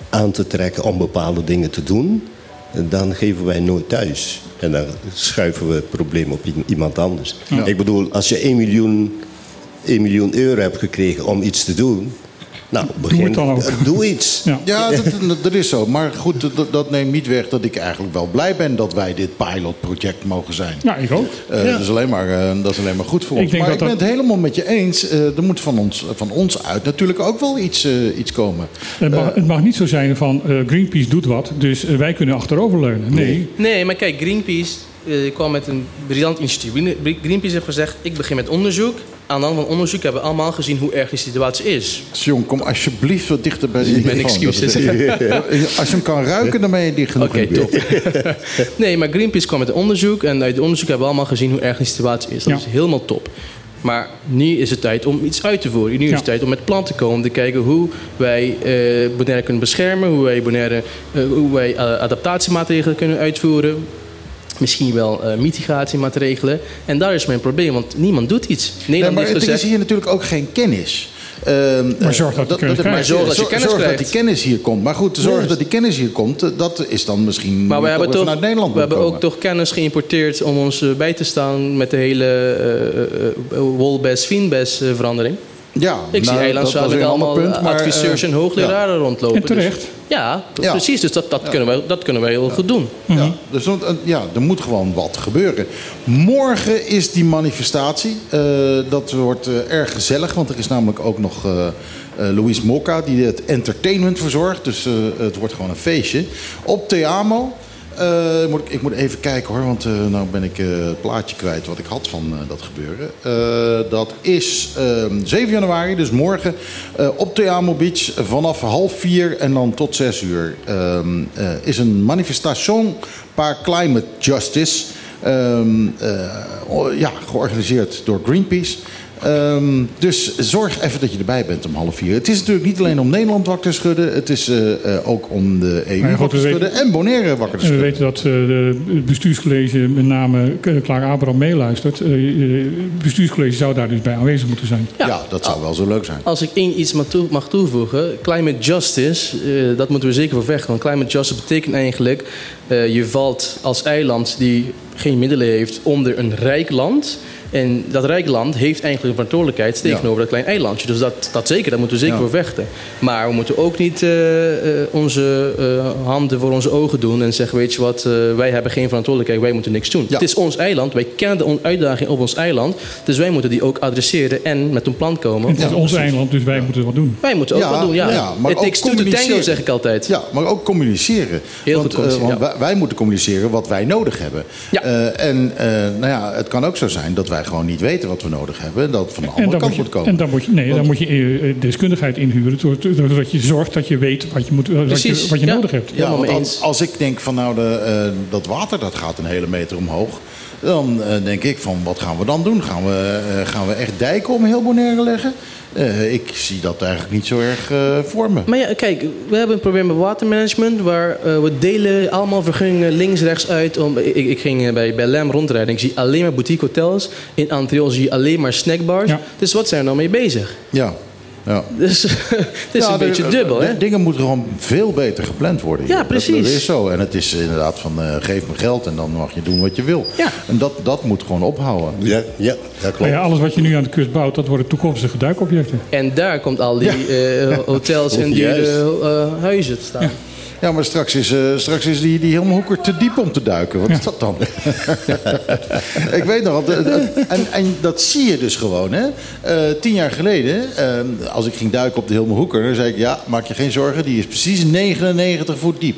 aan te trekken om bepaalde dingen te doen, dan geven wij nooit thuis. En dan schuiven we het probleem op iemand anders. Ik bedoel, als je 1 miljoen, 1 miljoen euro hebt gekregen om iets te doen, nou, begin, het dan ook. eh, Doe iets. Ja. Ja, dat, dat- dat is zo. Maar goed, dat, dat neemt niet weg dat ik eigenlijk wel blij ben dat wij dit pilotproject mogen zijn. Ja, ik ook. Eh, dat, is alleen maar, eh, dat is alleen maar goed voor Ik ons. denk maar dat ik ben het helemaal met je eens. Eh, er moet van ons, van ons uit natuurlijk ook wel iets, iets komen. Het mag, het mag niet zo zijn van eh, Greenpeace doet wat, dus wij kunnen achteroverleunen. Nee. Nee, maar kijk, Greenpeace eh, kwam met een briljant initiatief. Green- Greenpeace heeft gezegd, ik begin met onderzoek. Aan de hand van onderzoek hebben we allemaal gezien hoe erg die situatie is. Jong, kom alsjeblieft wat dichter bij Mijn microfoon. excuses. Als je hem kan ruiken, dan ben je dicht genoeg Oké, top. nee, maar Greenpeace kwam met een onderzoek. En uit het onderzoek hebben we allemaal gezien hoe erg die situatie is. Dat Ja. is helemaal top. Maar nu is het tijd om iets uit te voeren. Nu is Ja. het tijd om met plan te komen. Te kijken hoe wij eh Bonaire kunnen beschermen. Hoe wij, Bonaire, eh, hoe wij eh, adaptatiemaatregelen kunnen uitvoeren. Misschien wel eh, mitigatiemaatregelen. En daar is mijn probleem, want niemand doet iets. Nee, Nederland maar heeft er gezegd... is hier natuurlijk ook geen kennis. Ehm, Maar zorg dat krijgt. maar Zorg dat je kennis zorg dat krijgt. die kennis hier komt. Maar goed, zorg Nee. dat die kennis hier komt, eh, dat is dan misschien Maar we hebben, toch, vanuit Nederland we hebben ook toch kennis geïmporteerd om ons eh, bij te staan met de hele uh, Wolbes-Fienbes eh, verandering. Ja, Ik zie nou, eilands dat met allemaal ander punt, maar, adviseurs eh, en hoogleraren rondlopen. En terecht. Dus, ja, Ja. precies. Dus dat, dat, Kunnen wij, dat kunnen wij heel goed doen. Ja, dus eh, ja, er moet gewoon wat gebeuren. Morgen is die manifestatie. Eh, dat wordt eh, erg gezellig, want er is namelijk ook nog eh eh, Louise Mokka die het entertainment verzorgt. Dus eh, het wordt gewoon een feestje. Op Teamo. Eh, moet ik, moet even kijken hoor, want eh nou ben ik eh, het plaatje kwijt wat ik had van dat gebeuren. Dat is ehm, 7 januari, dus morgen, op Teamo Beach vanaf half vier en dan tot 6 uur. ehm, eh, is een manifestation par climate justice. ehm, eh, ja, georganiseerd door Greenpeace. Ehm, dus zorg even dat je erbij bent om half vier. Het is natuurlijk niet alleen om Nederland wakker te schudden. Het is eh, eh, ook om de EU ja, goed, wakker te schudden en Bonaire wakker te En we schudden. weten dat eh, de- het bestuurscollege, met name eh, Klaar Abraham, meeluistert. Eh, eh, Het bestuurscollege zou daar dus bij aanwezig moeten zijn. Ja, dat zou wel zo leuk zijn. Als ik één iets mag, toe- mag toevoegen, climate justice, eh, dat moeten we zeker voor vechten. Want climate justice betekent eigenlijk, eh, je valt als eiland die geen middelen heeft onder een rijk land. En dat rijk land heeft eigenlijk een verantwoordelijkheid tegenover dat klein eilandje. Dus dat, dat zeker, daar moeten we zeker Ja. voor vechten. Maar we moeten ook niet eh, eh, onze eh, handen voor onze ogen doen en zeggen: Weet je wat, wij hebben geen verantwoordelijkheid, wij moeten niks doen. Ja. Het is ons eiland, wij kennen de uitdaging op ons eiland. Dus wij moeten die ook adresseren en met een plan komen. Het is ons eiland, dus wij moeten wat doen. Wij moeten ook Ja, wat doen, ja. ja, maar Het ook takes two to tango, communiceren. zeg ik altijd. Ja, maar ook communiceren. Heel want, goed communiceren, want ja. wij, wij moeten communiceren wat wij nodig hebben. Ja. Eh, en eh, nou ja, het kan ook zo zijn dat wij gewoon niet weten wat we nodig hebben. En dat van de En andere dan, kant moet je, moet komen. en dan moet je, nee, dan moet je eh, deskundigheid inhuren. doordat- Doordat je zorgt dat je weet wat je, moet, wat je, Precies, wat je ja. nodig hebt. Ja, Helemaal want als, eens. als ik denk van nou, de, eh, dat water dat gaat een hele meter omhoog. Dan eh, denk ik van wat gaan we dan doen? Gaan we, gaan we echt dijken om heel Bonaire leggen? Eh, ik zie dat eigenlijk niet zo erg eh, voor me. Maar ja, kijk, we hebben een probleem met watermanagement... waar eh, we delen allemaal vergunningen links, rechts uit. Om, ik, ik ging bij, bij LAM rondrijden. Ik zie alleen maar boutique hotels. In Antriol zie je alleen maar snackbars. Ja. Dus wat zijn we nou mee bezig? Ja. Ja. Dus het is Ja, een de- beetje dubbel, de- hè? Dingen moeten gewoon veel beter gepland worden. hier. Ja, Dat- precies. Dat, is zo. En het is inderdaad van eh, geef me geld en dan mag je doen wat je wil. Ja. En dat, dat moet gewoon ophouden. Ja, ja, dat Maar klopt. ja, alles wat je nu aan de kust bouwt, dat worden toekomstige duikobjecten. En daar komt al die eh, hotels en dure eh, huizen te staan. Ja, maar straks is, eh, straks is die, die helemaal hoeker te diep om te duiken. Wat is dat dan? ik weet nog, eh, en, en dat zie je dus gewoon. Hè? Eh, tien jaar geleden, als ik ging duiken op de Hilme Hoeker... dan zei ik, ja, maak je geen zorgen, die is precies 99 voet diep.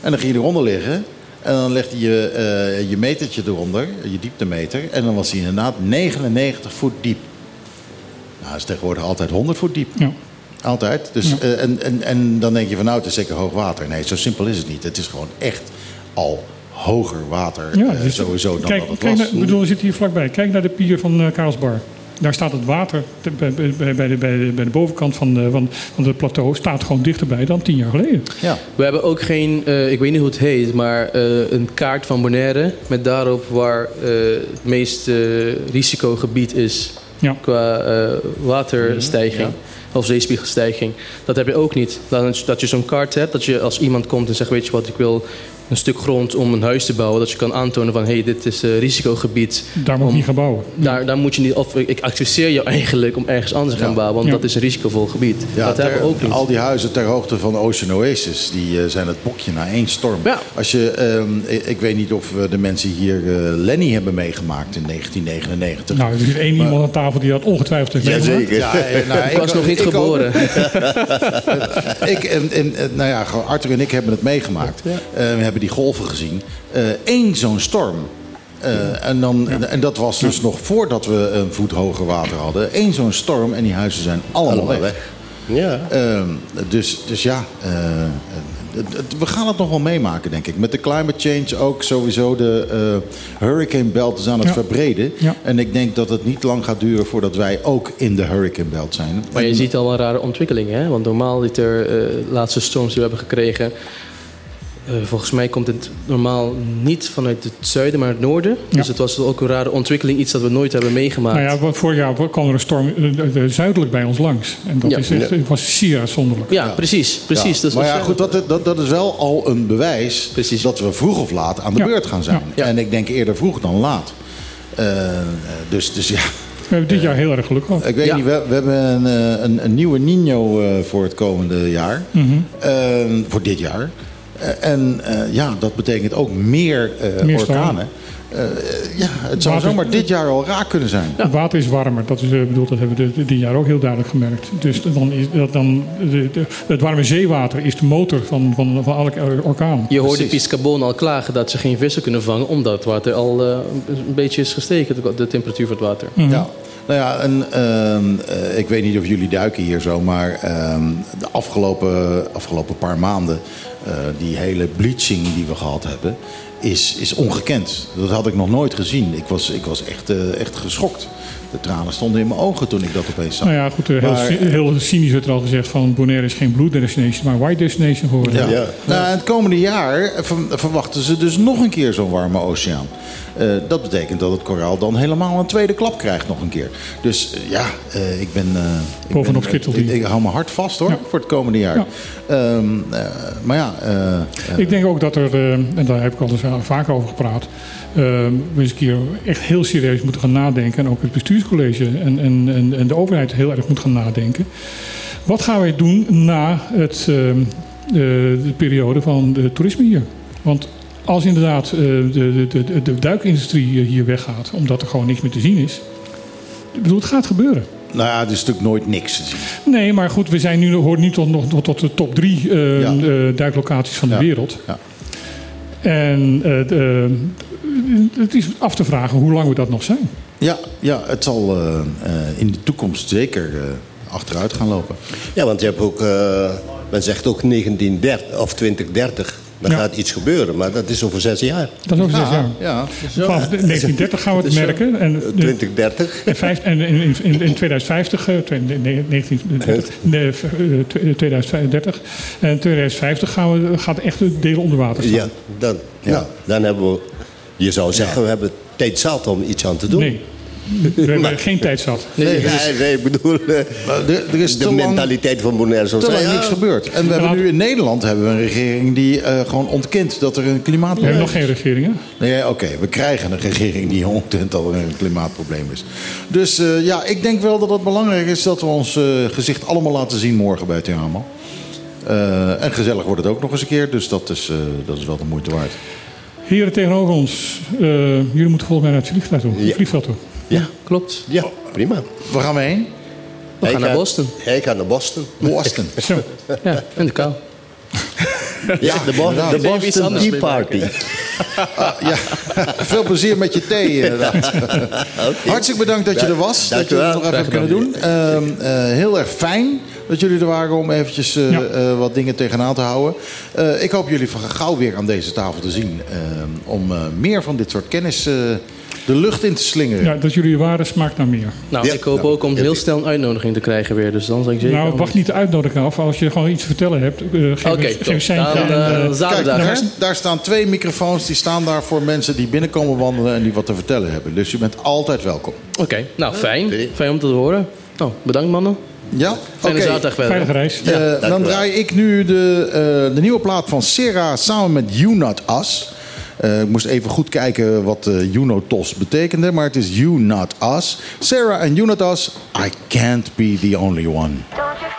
En dan ging je eronder liggen... En dan legde je eh, je metertje eronder, je dieptemeter. En dan was hij inderdaad 99 voet diep. Nou, dat is tegenwoordig altijd 100 voet diep. Ja. Altijd. Dus, eh, en, en, en dan denk je van nou, het is zeker hoog water. Nee, zo simpel is het niet. Het is gewoon echt al hoger water Ja, eh, dus sowieso dan kijk, dat het kijk was. naar, bedoel, we zitten hier vlakbij. Kijk naar de pier van eh Karlsbar. Daar staat het water te- bij, bij, bij, de, bij, de, bij de bovenkant van, de, van, van het plateau staat gewoon dichterbij dan tien jaar geleden. Ja. We hebben ook geen, eh, ik weet niet hoe het heet, maar eh, een kaart van Bonaire met daarop waar eh, het meest risicogebied is Ja. qua eh, waterstijging of zeespiegelstijging. Dat heb je ook niet. Dat, dat je zo'n kaart hebt, dat je als iemand komt en zegt, weet je wat, ik wil een stuk grond om een huis te bouwen, dat je kan aantonen van, hé, hey, dit is eh, risicogebied. Daar moet je niet gaan bouwen. Daar, daar moet je niet, of ik adviseer je eigenlijk om ergens anders te gaan Ja. bouwen, want Ja. dat is een risicovol gebied. Ja, dat ter- hebben we ook niet. Al die huizen ter hoogte van Ocean Oasis, die eh, zijn het bokje na één storm. Ja. Als je, ehm, ik, ik weet niet of de mensen hier eh, Lenny hebben meegemaakt in 1999. Nou, er zit één iemand aan tafel die dat ongetwijfeld heeft meegemaakt. Ja, nou, ik was nog niet ik geboren. ik en, nou ja, gewoon Arthur en ik hebben het meegemaakt. Eh, we hebben die golven gezien. Eén zo'n storm. Eh, en, dan, en dat was dus nog voordat we een voet hoger water hadden. Eén zo'n storm en die huizen zijn allemaal, Allemaal weg. weg. Ja. Ehm, dus, dus ja, eh, we gaan het nog wel meemaken, denk ik. Met de climate change ook sowieso. De eh, hurricane belt is aan het Ja. verbreden. Ja. En ik denk dat het niet lang gaat duren voordat wij ook in de hurricane belt zijn. Maar je ziet al wel rare ontwikkelingen. Hè? Want normaal dit er eh, laatste storms die we hebben gekregen. Eh, volgens mij komt het normaal niet vanuit het zuiden, maar het noorden. Ja. Dus het was ook een rare ontwikkeling, iets dat we nooit hebben meegemaakt. Nou ja, vorig jaar kwam er een storm eh, eh, zuidelijk bij ons langs. En dat Ja. is echt, het was zeer uitzonderlijk. ja, precies. precies. Ja, Dat maar ja, goed, dat, dat, dat is wel al een bewijs Precies. dat we vroeg of laat aan de Ja. beurt gaan zijn. Ja. En ik denk eerder vroeg dan laat. Dus, dus ja, We hebben dit jaar heel erg geluk gehad. ik weet Ja. niet, we, we hebben een, een, een nieuwe Nino eh, voor het komende jaar. Mhm. Eh, voor dit jaar. Eh, en eh, ja, dat betekent ook meer, eh, Meer orkanen. Eh, ja, het zou Water- zomaar dit jaar al raak kunnen zijn. Het water is warmer. Dat is bedoeld, dat hebben we dit- dit jaar ook heel duidelijk gemerkt. Dus dan is dat dan de, de- het warme zeewater is de motor van, van, van elke orkaan. je hoorde. Piscabon al klagen dat ze geen vissen kunnen vangen, omdat het water al een beetje is gestegen, de- de temperatuur van het water. Ja. Nou ja, en, ehm, eh, ik weet niet of jullie duiken hier zo, maar ehm, de afgelopen, afgelopen paar maanden, die hele bleaching die we gehad hebben. Is, is ongekend. Dat had ik nog nooit gezien. Ik was, ik was echt, eh, echt geschokt. De tranen stonden in mijn ogen toen ik dat opeens zag. Nou ja, goed, eh, heel, Maar- cy- heel cynisch werd er al gezegd van Bonaire is geen blue destination, maar white destination geworden. Ja. Nou, het komende jaar ver- verwachten ze dus nog een keer zo'n warme oceaan. Eh, dat betekent dat het koraal dan helemaal een tweede klap krijgt nog een keer. Dus ja, eh, ik ben... eh, ik Bovenop ik, hij. ik hou mijn hart vast hoor, Ja. voor het komende jaar. Ja. Ehm, eh, maar ja... Ik denk ook dat er, en daar heb ik al eens eh, vaker over gepraat, eh, we eens een keer echt heel serieus moeten gaan nadenken. En ook het bestuurscollege en, en, en, en de overheid heel erg moet gaan nadenken. Wat gaan wij doen na het, eh, eh, de periode van de toerisme hier? Want als inderdaad de, de, de, de duikindustrie hier weggaat, omdat er gewoon niks meer te zien is. Ik bedoel, het gaat gebeuren. nou ja, er is natuurlijk nooit niks te zien. Nee, maar goed, we zijn nu, horen nu tot, nog, tot, tot de top drie Ja. duiklocaties van de Ja. wereld. Ja. En eh, de- het is af te vragen hoe lang we dat nog zijn. Ja, ja het zal eh, eh, in de toekomst zeker eh, achteruit gaan lopen. Ja, want je hebt ook, eh, men zegt ook 1930 of 2030. Dan Ja. gaat iets gebeuren, maar dat is over zes jaar. Dat is over zes Ja, jaar. ja. Vanaf 1930 gaan we het merken. En, de- 2030. en, vijf- en in, in, in 2050, eh, twee- nee, nee, 1930, nee, eh, tw- 2030 en 2050 gaan we, gaat echt de delen onder water staan. Ja, dan, Ja. Nou, dan hebben we, je zou zeggen, we hebben tijd zat om iets aan te doen. Nee, we hebben geen tijd zat. Nee, nee, nee, ik bedoel, eh, er, er is de te lang, mentaliteit van Bonaire te lang zijn. niks gebeurd. En we hebben nu in Nederland hebben we een regering die eh, gewoon ontkent dat er een We hebben klimaatprobleem nog geen regering, hè? Nee, oké, we krijgen een regering die ontkent dat er een klimaatprobleem is. Dus eh, ja, ik denk wel dat het belangrijk is dat we ons gezicht allemaal laten zien morgen bij Theamal. Eh en gezellig wordt het ook nog eens een keer, dus dat is, eh, dat is wel de moeite waard. Heren tegenover ons, eh, jullie moeten volgens mij naar het vliegveld toe. Ja. vliegveld toe. Ja, klopt. Ja, prima. Waar gaan we heen? We gaan naar Boston. Hij gaat naar Boston. Boston. Ja, in de kou. Ja, de, Bo- de Boston Tea. Party. Ja, veel plezier met je thee inderdaad. Hartstikke bedankt dat je er was. Dank dat je het nog even Graag kunnen doen. Ehm, eh, heel erg fijn dat jullie er waren om eventjes eh, Ja. eh, wat dingen tegenaan te houden. Eh, ik hoop jullie van gauw weer aan deze tafel te zien. ehm, om eh, meer van dit soort kennis eh, de lucht in te slingeren. Ja, dat jullie er waren smaakt naar meer. Nou, Ja. ik hoop ook om heel snel een uitnodiging te krijgen weer. Dus dan zal ik zeker... Nou, wacht niet de uitnodiging af. Als je gewoon iets te vertellen hebt, eh, geef, een- seintje. En, eh, eh, zaterdag, Kijk, daar, daar staan twee microfoons. Die staan daar voor mensen die binnenkomen wandelen en die wat te vertellen hebben. Dus je bent altijd welkom. Oké, nou fijn. Fijn om te horen. Nou, bedankt mannen. Ja? Fijne Oké. zaterdag verder. veilige reis. Dan draai ik nu de, eh, de nieuwe plaat van Sera samen met You Not Us. Eh, ik moest even goed kijken wat eh You Not Us betekende, maar het is You Not Us. Sarah en You Not Us, I can't be the only one. One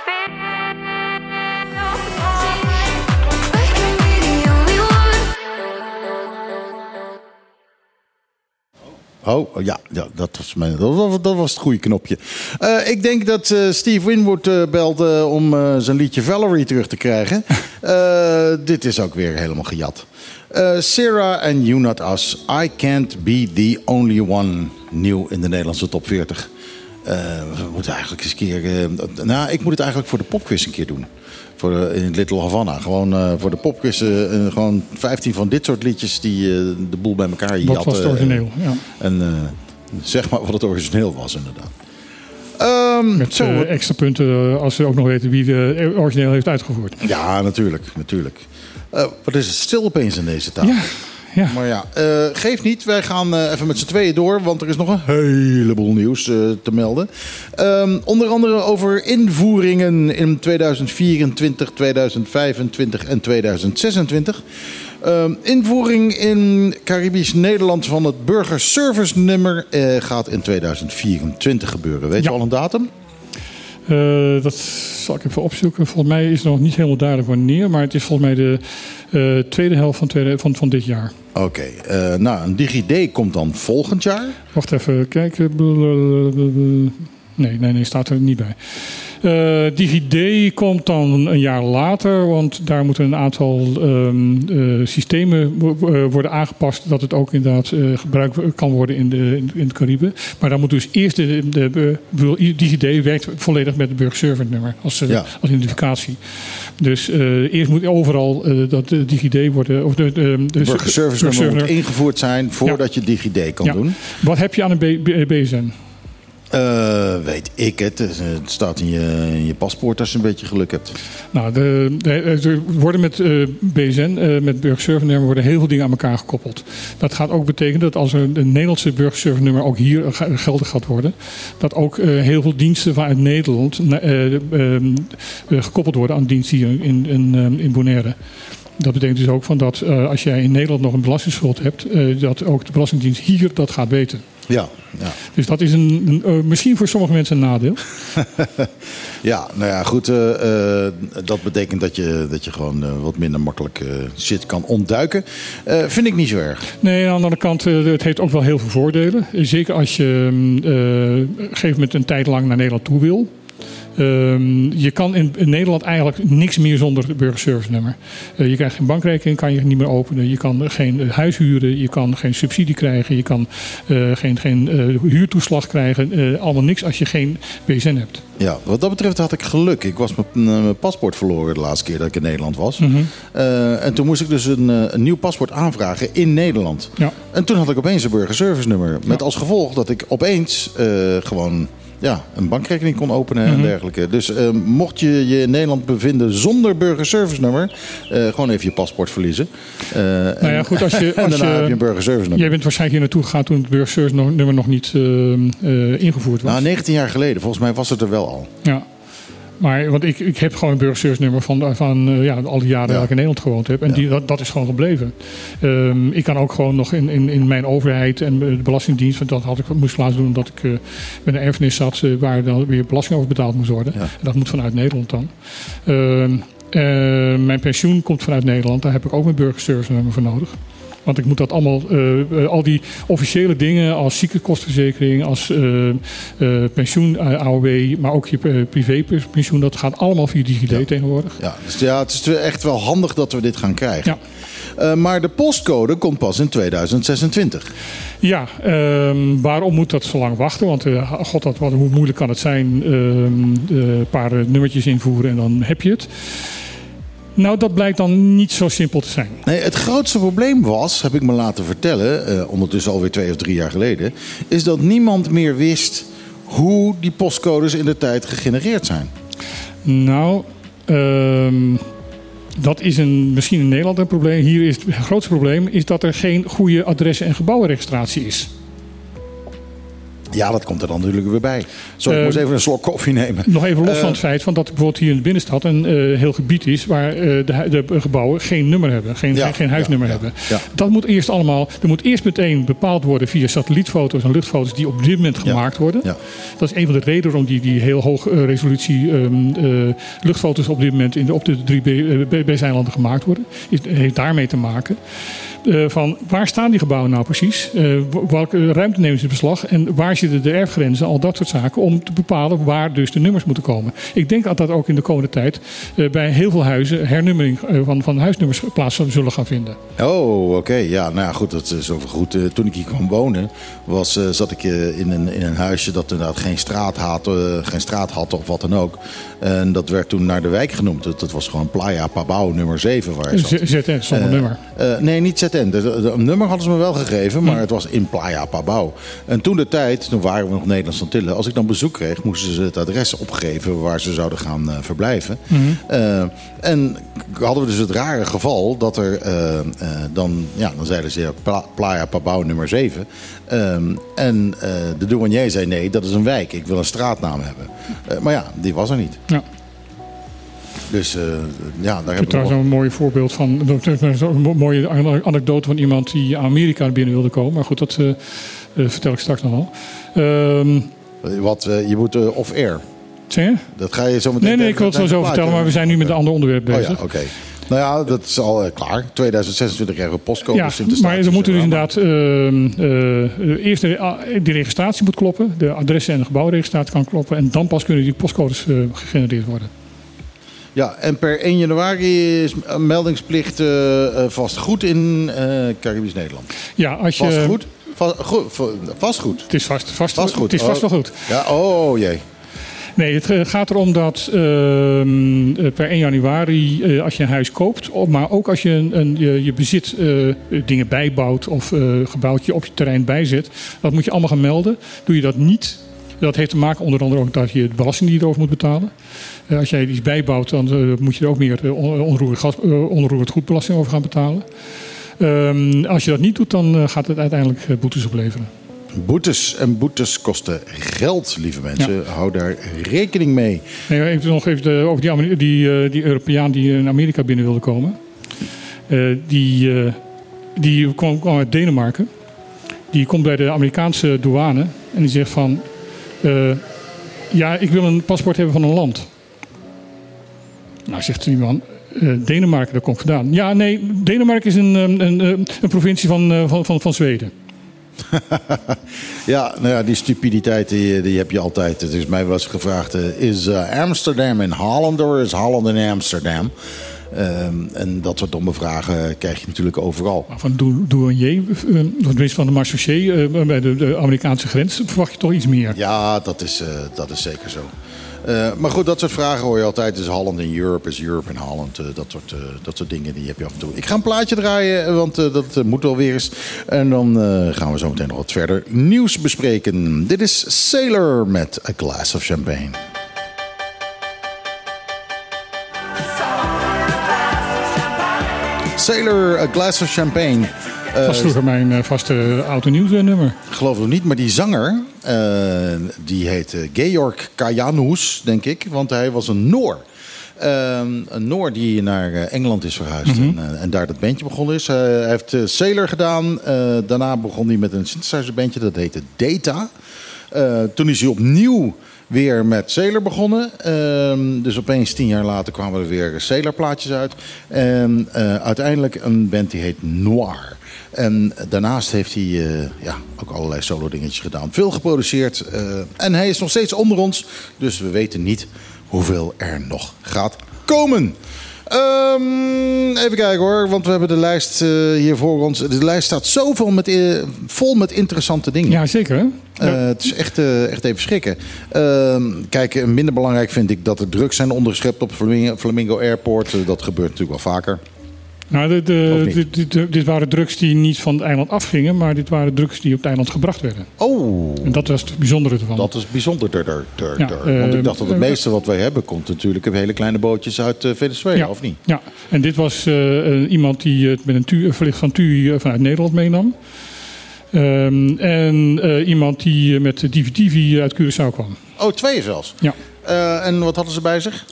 Oh, ja, ja dat, was mijn, dat, was, dat was het goede knopje. Eh, ik denk dat eh, Steve Winwood eh, belt eh, om eh, zijn liedje Valerie terug te krijgen. Eh, dit is ook weer helemaal gejat. Eh Sarah and You Not Us. I Can't Be The Only One. Nieuw in de Nederlandse top 40. Eh, we moeten eigenlijk eens een keer... eh, nou, ik moet het eigenlijk voor de popquiz een keer doen. Voor, in Little Havana. Gewoon voor de popquiz. gewoon 15 van dit soort liedjes die de boel bij elkaar jatten. Wat was het origineel? Ja. En zeg maar wat het origineel was, inderdaad. Ehm, Met zo, extra punten als we ook nog weten wie de origineel heeft uitgevoerd. ja, natuurlijk. natuurlijk. Eh, wat is het stil opeens in deze taal? Ja, ja. Maar ja, eh geeft niet. Wij gaan eh, even met z'n tweeën door, want er is nog een heleboel nieuws te melden. Ehm, onder andere over invoeringen in 2024, 2025 en 2026. Ehm, invoering in Caribisch Nederland van het burgerservice nummer gaat in 2024 gebeuren. Weet Ja. je al een datum? Eh, dat zal ik even opzoeken. Volgens mij is het nog niet helemaal duidelijk wanneer, maar het is volgens mij de eh, tweede helft van, tweede, van, van dit jaar. Oké, eh, nou, een DigiD komt dan volgend jaar. Wacht even, kijken. Nee, nee, nee, staat er niet bij. Eh DigiD komt dan een jaar later, want daar moeten een aantal ehm, eh, systemen wo- eh, worden aangepast dat het ook inderdaad eh, gebruikt kan worden in de, in, de Cariben. Maar dan moet dus eerst de, de, DigiD werkt volledig met het burgerservant nummer als, eh, Ja. als identificatie. Dus eh, eerst moet overal eh, dat uh, DigiD worden... Of de, de, de Burgerservice nummer moet ingevoerd zijn voordat je DigiD kan Ja. doen. Wat heb je aan een BSN? Eh, weet ik het. Het staat in je, in je paspoort als je een beetje geluk hebt. Nou, de, er worden met eh, BSN, eh, met burgerservice nummer, worden heel veel dingen aan elkaar gekoppeld. Dat gaat ook betekenen dat als er een Nederlandse burgerservice nummer ook hier geldig gaat worden, dat ook heel veel diensten vanuit Nederland na- eh, eh, eh, gekoppeld worden aan diensten hier in, in, in Bonaire. Dat betekent dus ook van dat als jij in Nederland nog een belastingsschuld hebt, dat ook de Belastingdienst hier dat gaat weten. Ja, ja. Dus dat is een, een, eh, misschien voor sommige mensen een nadeel. Ja, nou ja, goed. eh, eh, dat betekent dat je, dat je gewoon wat minder makkelijk shit kan ontduiken. Vind ik niet zo erg. Nee, aan de andere kant, het heeft ook wel heel veel voordelen. Zeker als je mm, op een gegeven moment een tijd lang naar Nederland toe wil. Ehm, je kan in, in Nederland eigenlijk niks meer zonder burgerservice nummer. Eh, je krijgt geen bankrekening, kan je niet meer openen. Je kan geen eh, huis huren, je kan geen subsidie krijgen. Je kan eh, geen, geen huurtoeslag krijgen. Allemaal niks als je geen BSN hebt. Ja, wat dat betreft had ik geluk. Ik was mijn, paspoort verloren de laatste keer dat ik in Nederland was. Mhm. En toen moest ik dus een, een nieuw paspoort aanvragen in Nederland. Ja. En toen had ik opeens een burgerservice nummer. Met als gevolg dat ik opeens gewoon ja, een bankrekening kon openen en Mhm. dergelijke. Dus eh, mocht je je in Nederland bevinden zonder burgerservice nummer, eh, gewoon even je paspoort verliezen. Eh, Nou ja, en- goed, als je, en als daarna je, heb je een burgerservice nummer. Jij bent waarschijnlijk hier naartoe gegaan toen het burgerservice nog- nummer nog niet eh, eh, ingevoerd was. Nou, 19 jaar geleden. Volgens mij was het er wel al. Ja. Maar want ik, ik heb gewoon een burgerservice nummer van, van eh, ja, al die jaren dat ik in Nederland gewoond heb. En die, dat, dat is gewoon gebleven. Ehm, ik kan ook gewoon nog in, in, in mijn overheid en de Belastingdienst. Want dat had ik, moest laatst doen omdat ik eh, met een erfenis zat eh, waar dan weer belasting over betaald moest worden. En dat moet vanuit Nederland dan. Ehm, eh, mijn pensioen komt vanuit Nederland. Daar heb ik ook mijn burgerservice nummer voor nodig. Want ik moet dat allemaal, eh, eh, al die officiële dingen als ziektekostenverzekering, als eh, pensioen, AOW, maar ook je privépensioen, dat gaat allemaal via DigiD tegenwoordig. Ja, dus ja, het is echt wel handig dat we dit gaan krijgen. Ja. Maar de postcode komt pas in 2026. Ja, ehm, waarom moet dat zo lang wachten? Want god, dat, wat, hoe moeilijk kan het zijn? ehm, een paar eh, nummertjes invoeren en dan heb je het. Nou, dat blijkt dan niet zo simpel te zijn. Nee, het grootste probleem was, heb ik me laten vertellen, eh, ondertussen alweer twee of drie jaar geleden, is dat niemand meer wist hoe die postcodes in de tijd gegenereerd zijn. Nou, ehm, dat is een, misschien in Nederland een probleem. Hier is het grootste probleem is dat er geen goede adressen- en gebouwenregistratie is. Ja, dat komt er dan natuurlijk weer bij. Sorry, ik Eh, moest even een slok koffie nemen. Nog even los Eh, van het feit van dat er bijvoorbeeld hier in de binnenstad een eh, heel gebied is waar eh, de, de gebouwen geen nummer hebben, geen, Ja, geen, huisnummer ja, hebben. ja. Dat moet eerst allemaal, er moet eerst meteen bepaald worden via satellietfoto's en luchtfoto's die op dit moment gemaakt worden. Ja. Dat is een van de redenen waarom die, die heel hoge eh, resolutie ehm, eh, luchtfoto's op dit moment in de, op de drie B-eilanden gemaakt worden. Is, heeft daarmee te maken. Eh, van waar staan die gebouwen nou precies? Eh, welke ruimte nemen ze in beslag? En waar zitten de erfgrenzen? Al dat soort zaken. Om te bepalen waar dus de nummers moeten komen. Ik denk dat dat ook in de komende tijd eh, bij heel veel huizen hernummering van, van huisnummers plaats zullen gaan vinden. Oh, oké. Ja, nou ja, goed. Dat is ook goed. Toen ik hier kwam wonen, was, zat ik in, een, in een huisje dat inderdaad geen straat, had, geen straat had of wat dan ook. En dat werd toen naar de wijk genoemd. Dat, dat was gewoon Playa Pabao nummer 7 waar ZN, zonder Eh, nummer. eh, nee, niet ZN. Een nummer hadden ze me wel gegeven, Hm. maar het was in Playa Pabao. En toen de tijd, toen waren we nog Nederlands Antillen. Als ik dan bezoek kreeg, moesten ze het adres opgeven waar ze zouden gaan eh, verblijven. Eh, en hadden we dus het rare geval dat er dan, ja, dan zeiden ze Playa Pabao nummer 7. Ehm, en eh, de douanier zei nee, dat is een wijk. Ik wil een straatnaam hebben. Eh, maar ja, die was er niet. Ja. Dus eh, ja, daar Ik heb we trouwens nog... een mooi voorbeeld van. Een mo- mooie anekdote van iemand die Amerika binnen wilde komen. Maar goed, dat vertel ik straks nog wel. Ehm, Wat, je moet off-air. Dat ga je zo meteen... Nee, nee, ik wil het zo zo vertellen, maar we zijn nu met een ander onderwerp Oh bezig. ja, oké. Nou ja, dat is al eh, klaar. 2026 krijgen we postcodes Ja, in de staat. maar er moeten dus inderdaad eh, eerst de, ah, de registratie moet kloppen, de adressen en de gebouwregistratie kan kloppen en dan pas kunnen die postcodes eh, gegenereerd worden. Ja, en per 1 januari is meldingsplicht eh, vastgoed in eh Caribisch Nederland. Ja, als je, Vastgoed? Va goed, vastgoed. Het is vast, vast, Vastgoed. Het is vast Oh. wel goed. Ja, oh jee. Nee, het eh, gaat erom dat ehm, eh, per 1 januari, eh, als je een huis koopt, maar ook als je een, een, je, je bezit dingen bijbouwt of gebouwtje op je terrein bijzet, dat moet je allemaal gaan melden. Doe je dat niet, dat heeft te maken onder andere ook dat je de belasting die je erover moet betalen. Als jij iets bijbouwt, dan moet je er ook meer on- onroerend, goedbelasting over gaan betalen. Ehm, als je dat niet doet, dan gaat het uiteindelijk boetes opleveren. Boetes en boetes kosten geld, lieve mensen. Hou daar rekening mee. Nee, even nog even de- over die, die, eh, die Europeaan die in Amerika binnen wilde komen. Eh, die eh, die kwam, kwam uit Denemarken. Die komt bij de Amerikaanse douane en die zegt van... eh, ja, ik wil een paspoort hebben van een land. Nou, zegt die man... eh, Denemarken, daar kom ik vandaan. Ja, nee, Denemarken is een, een, een, een provincie van, eh, van, van, van Zweden. Ja, nou ja, die stupiditeit die, die heb je altijd. Het is mij wel eens gevraagd: eh, is eh, Amsterdam in Holland of is Holland in Amsterdam? Ehm, en dat soort domme vragen krijg je natuurlijk overal. Maar Van Dou- Douanier, eh, tenminste van de Marchaussee, eh, bij de, de Amerikaanse grens, verwacht je toch iets meer. Ja, dat is, eh, dat is zeker zo. Eh, maar goed, dat soort vragen hoor je altijd. Is Holland in Europe? Is Europe in Holland? Eh, dat, soort, eh, dat soort dingen die heb je af en toe. Ik ga een plaatje draaien, want dat moet wel weer eens. En dan gaan we zo meteen nog wat verder nieuws bespreken. Dit is Sailor met A Glass of Champagne. Sailor, A Glass of Champagne. Dat was vroeger mijn eh, vaste auto nieuwsnummer. geloof het niet, maar die zanger, eh, die heet eh, Georg Kajanus, denk ik, want hij was een Noor. Een Noor die naar eh, Engeland is verhuisd en, eh, en daar dat bandje begonnen is. Eh, hij heeft eh, Sailor gedaan. Eh, daarna begon hij met een synthesizer bandje, dat heette Data. Eh, toen is hij opnieuw weer met Sailor begonnen. Ehm, dus opeens tien jaar later kwamen er weer Sailor plaatjes uit. En eh, uiteindelijk een band die heet Noir. En daarnaast heeft hij eh, ja, ook allerlei solo dingetjes gedaan. Veel geproduceerd. eh, en hij is nog steeds onder ons. Dus we weten niet hoeveel er nog gaat komen. Ehm, even kijken hoor, want we hebben de lijst eh, hier voor ons. De lijst staat zoveel met, eh, vol met interessante dingen. Ja, zeker hè? Eh, het is echt, echt even schrikken. Ehm, kijk, minder belangrijk vind ik dat er drugs zijn ondergeschept op Flamingo, Flamingo Airport. Dat gebeurt natuurlijk wel vaker. Nou, de, de- Of niet? dit, waren drugs die niet van het eiland afgingen, maar dit waren drugs die op het eiland gebracht werden. Oh, En dat was het bijzondere ervan. dat is bijzonder. Der, der, der, Ja, der. Want ik eh, dacht dat het eh, meeste wat wij hebben komt natuurlijk op hele kleine bootjes uit eh, Venezuela, ja, of niet? Ja, en dit was eh, eh, iemand die het met een tu- verlicht van TUI eh, vanuit Nederland meenam. Ehm, en eh, iemand die eh, met de DVD uit Curaçao kwam. Oh, twee zelfs. Ja. Eh, en wat hadden ze bij zich?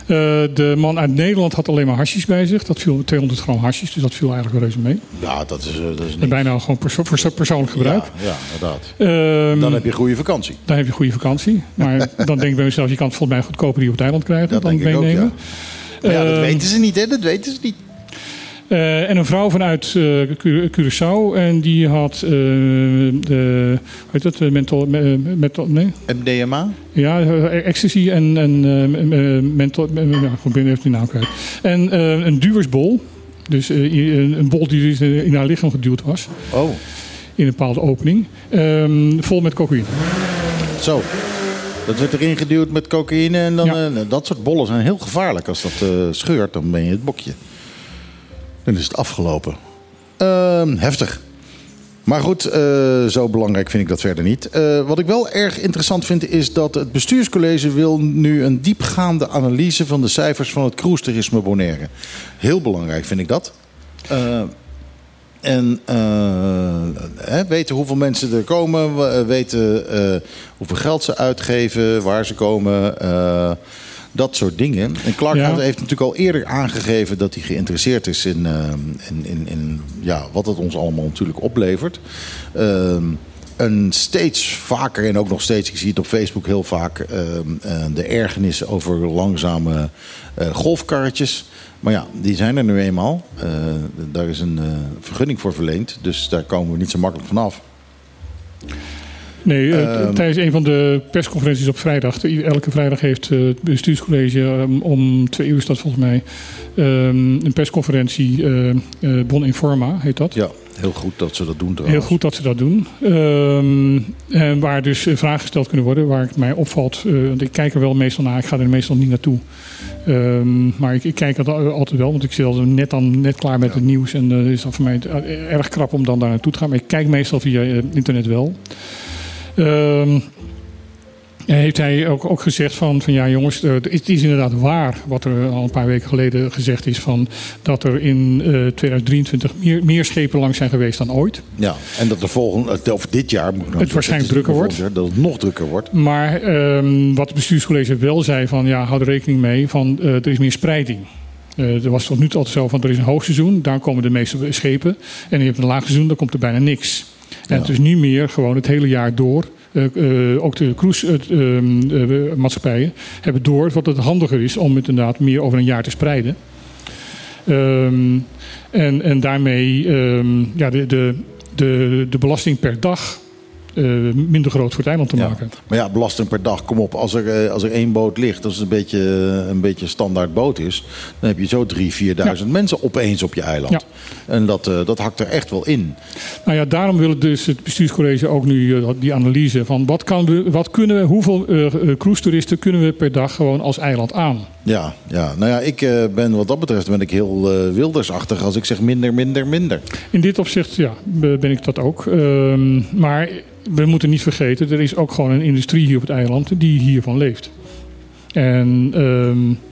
Eh, de man uit Nederland had alleen maar hasjes bij zich. Dat viel 200 gram hasjes, dus dat viel eigenlijk reuze mee. Ja, dat is, eh, dat is niet... bijna gewoon perso- voor persoonlijk gebruik. Ja, ja, inderdaad. Ehm, Dan heb je een goede vakantie. Dan heb je goede vakantie. Maar dan denk ik bij mezelf, je kan het volgens mij goedkoper die op het eiland krijgen. Dat dan denk ik ook, meenemen. Maar ja, dat Ehm, weten ze niet, hè? Dat weten ze niet. Eh, en een vrouw vanuit eh, Cura- Curaçao. En die had eh, de, hoe heet dat, mental, me- mental, nee? MDMA? Ja, ecstasy en, en mental, nou, ik ben even die naam kwijt. En een duwersbol. Dus een bol die dus in haar lichaam geduwd was. Oh, In een bepaalde opening. Ehm, vol met cocaïne. zo. Dat werd erin geduwd met cocaïne. En dan, Ja. eh, dat soort bollen zijn heel gevaarlijk. Als dat eh, scheurt, dan ben je het bokje. Dan is het afgelopen. Ehm, heftig. Maar goed, eh, zo belangrijk vind ik dat verder niet. Eh, wat ik wel erg interessant vind is dat het bestuurscollege wil nu een diepgaande analyse van de cijfers van het cruise-toerisme Bonaire. Heel belangrijk vind ik dat. Eh, en weten hoeveel mensen er komen, we- weten hoeveel geld ze uitgeven, waar ze komen, dat soort dingen. En Clark Ja. heeft natuurlijk al eerder aangegeven dat hij geïnteresseerd is in, eh, in, in, in ja, wat het ons allemaal natuurlijk oplevert. Ehm, en steeds vaker, en ook nog steeds, ik zie het op Facebook heel vaak, ehm, eh, de ergernissen over langzame eh, golfkarretjes. Maar ja, die zijn er nu eenmaal. Daar is een vergunning voor verleend, dus daar komen we niet zo makkelijk vanaf. Nee, eh, Ehm. tijdens een van de persconferenties op vrijdag. Elke vrijdag heeft eh, het bestuurscollege ehm, om twee uur is dat volgens mij. ehm, een persconferentie, eh, Bon Informa heet dat. Ja, Heel goed dat ze dat doen trouwens. Heel goed dat ze dat doen. En waar dus vragen gesteld kunnen worden, waar het mij opvalt. want ik kijk er wel meestal naar, ik ga er meestal niet naartoe. Maar ik, ik kijk er al- altijd wel, want ik zit al net, dan, net klaar met het nieuws. En is dat voor mij erg krap om dan daar naartoe te gaan. Maar ik kijk meestal via internet wel. Ehm, heeft hij ook, ook gezegd van, van ja jongens, eh, het is inderdaad waar wat er al een paar weken geleden gezegd is van dat er in eh, 2023 meer, meer schepen langs zijn geweest dan ooit. Ja, en dat de volgende, of dit jaar moet Het waarschijnlijk drukker jaar, Dat het nog drukker wordt. Maar ehm, wat het bestuurscollege wel zei van ja, hou er rekening mee van eh, er is meer spreiding. Eh, er was tot nu toe altijd zo van er is een hoogseizoen, daar komen de meeste schepen. En je hebt een laagseizoen, daar komt er bijna niks. En het is nu meer gewoon het hele jaar door. eh, eh, ook de cruise-maatschappijen hebben door wat het handiger is om het inderdaad meer over een jaar te spreiden. Ehm, en, en daarmee ehm, ja, de, de, de, de belasting per dag eh, minder groot voor het eiland te Ja. maken. Maar ja, belasting per dag, kom op. Als er, eh, als er één boot ligt, als het een beetje, een beetje standaard boot is... dan heb je zo 3.000, 4.000 mensen opeens op je eiland. Ja. En dat, eh, dat hakt er echt wel in. Nou ja, daarom wil het dus het bestuurscollege ook nu eh, die analyse van wat, kan we, wat kunnen we, hoeveel eh eh, cruise-toeristen kunnen we per dag gewoon als eiland aan? Ja, ja. nou ja, ik eh, ben wat dat betreft ben ik heel eh, wildersachtig als ik zeg minder, minder, minder. In dit opzicht ja, be- ben ik dat ook. Ehm, maar we moeten niet vergeten, er is ook gewoon een industrie hier op het eiland die hiervan leeft. En ehm,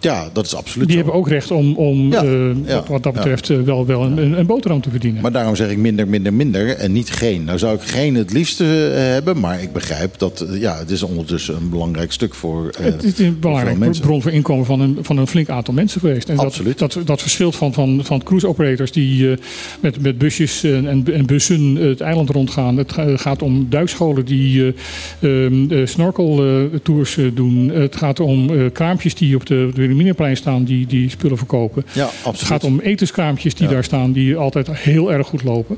Ja, dat is absoluut die zo. hebben ook recht om, om Ja, eh, ja, wat, dat betreft eh, wel, wel een, een boterham te verdienen. Maar daarom zeg ik minder, minder, minder en niet geen. Nou zou ik geen het liefste eh, hebben, maar ik begrijp dat ja, het is ondertussen een belangrijk stuk voor Het is een belangrijke bron voor inkomen van een, van een flink aantal mensen geweest. En dat, Absoluut. Dat, dat verschilt van, van, van cruise operators die met, met busjes en, en, en bussen het eiland rondgaan. Het ga- gaat om duikscholen die eh, ehm, eh, snorkeltours doen. Het gaat om kraampjes die op de Wilhelminaplein staan die, die spullen verkopen. Ja, Het absoluut. gaat om etenskraampjes die Ja. daar staan die altijd heel erg goed lopen.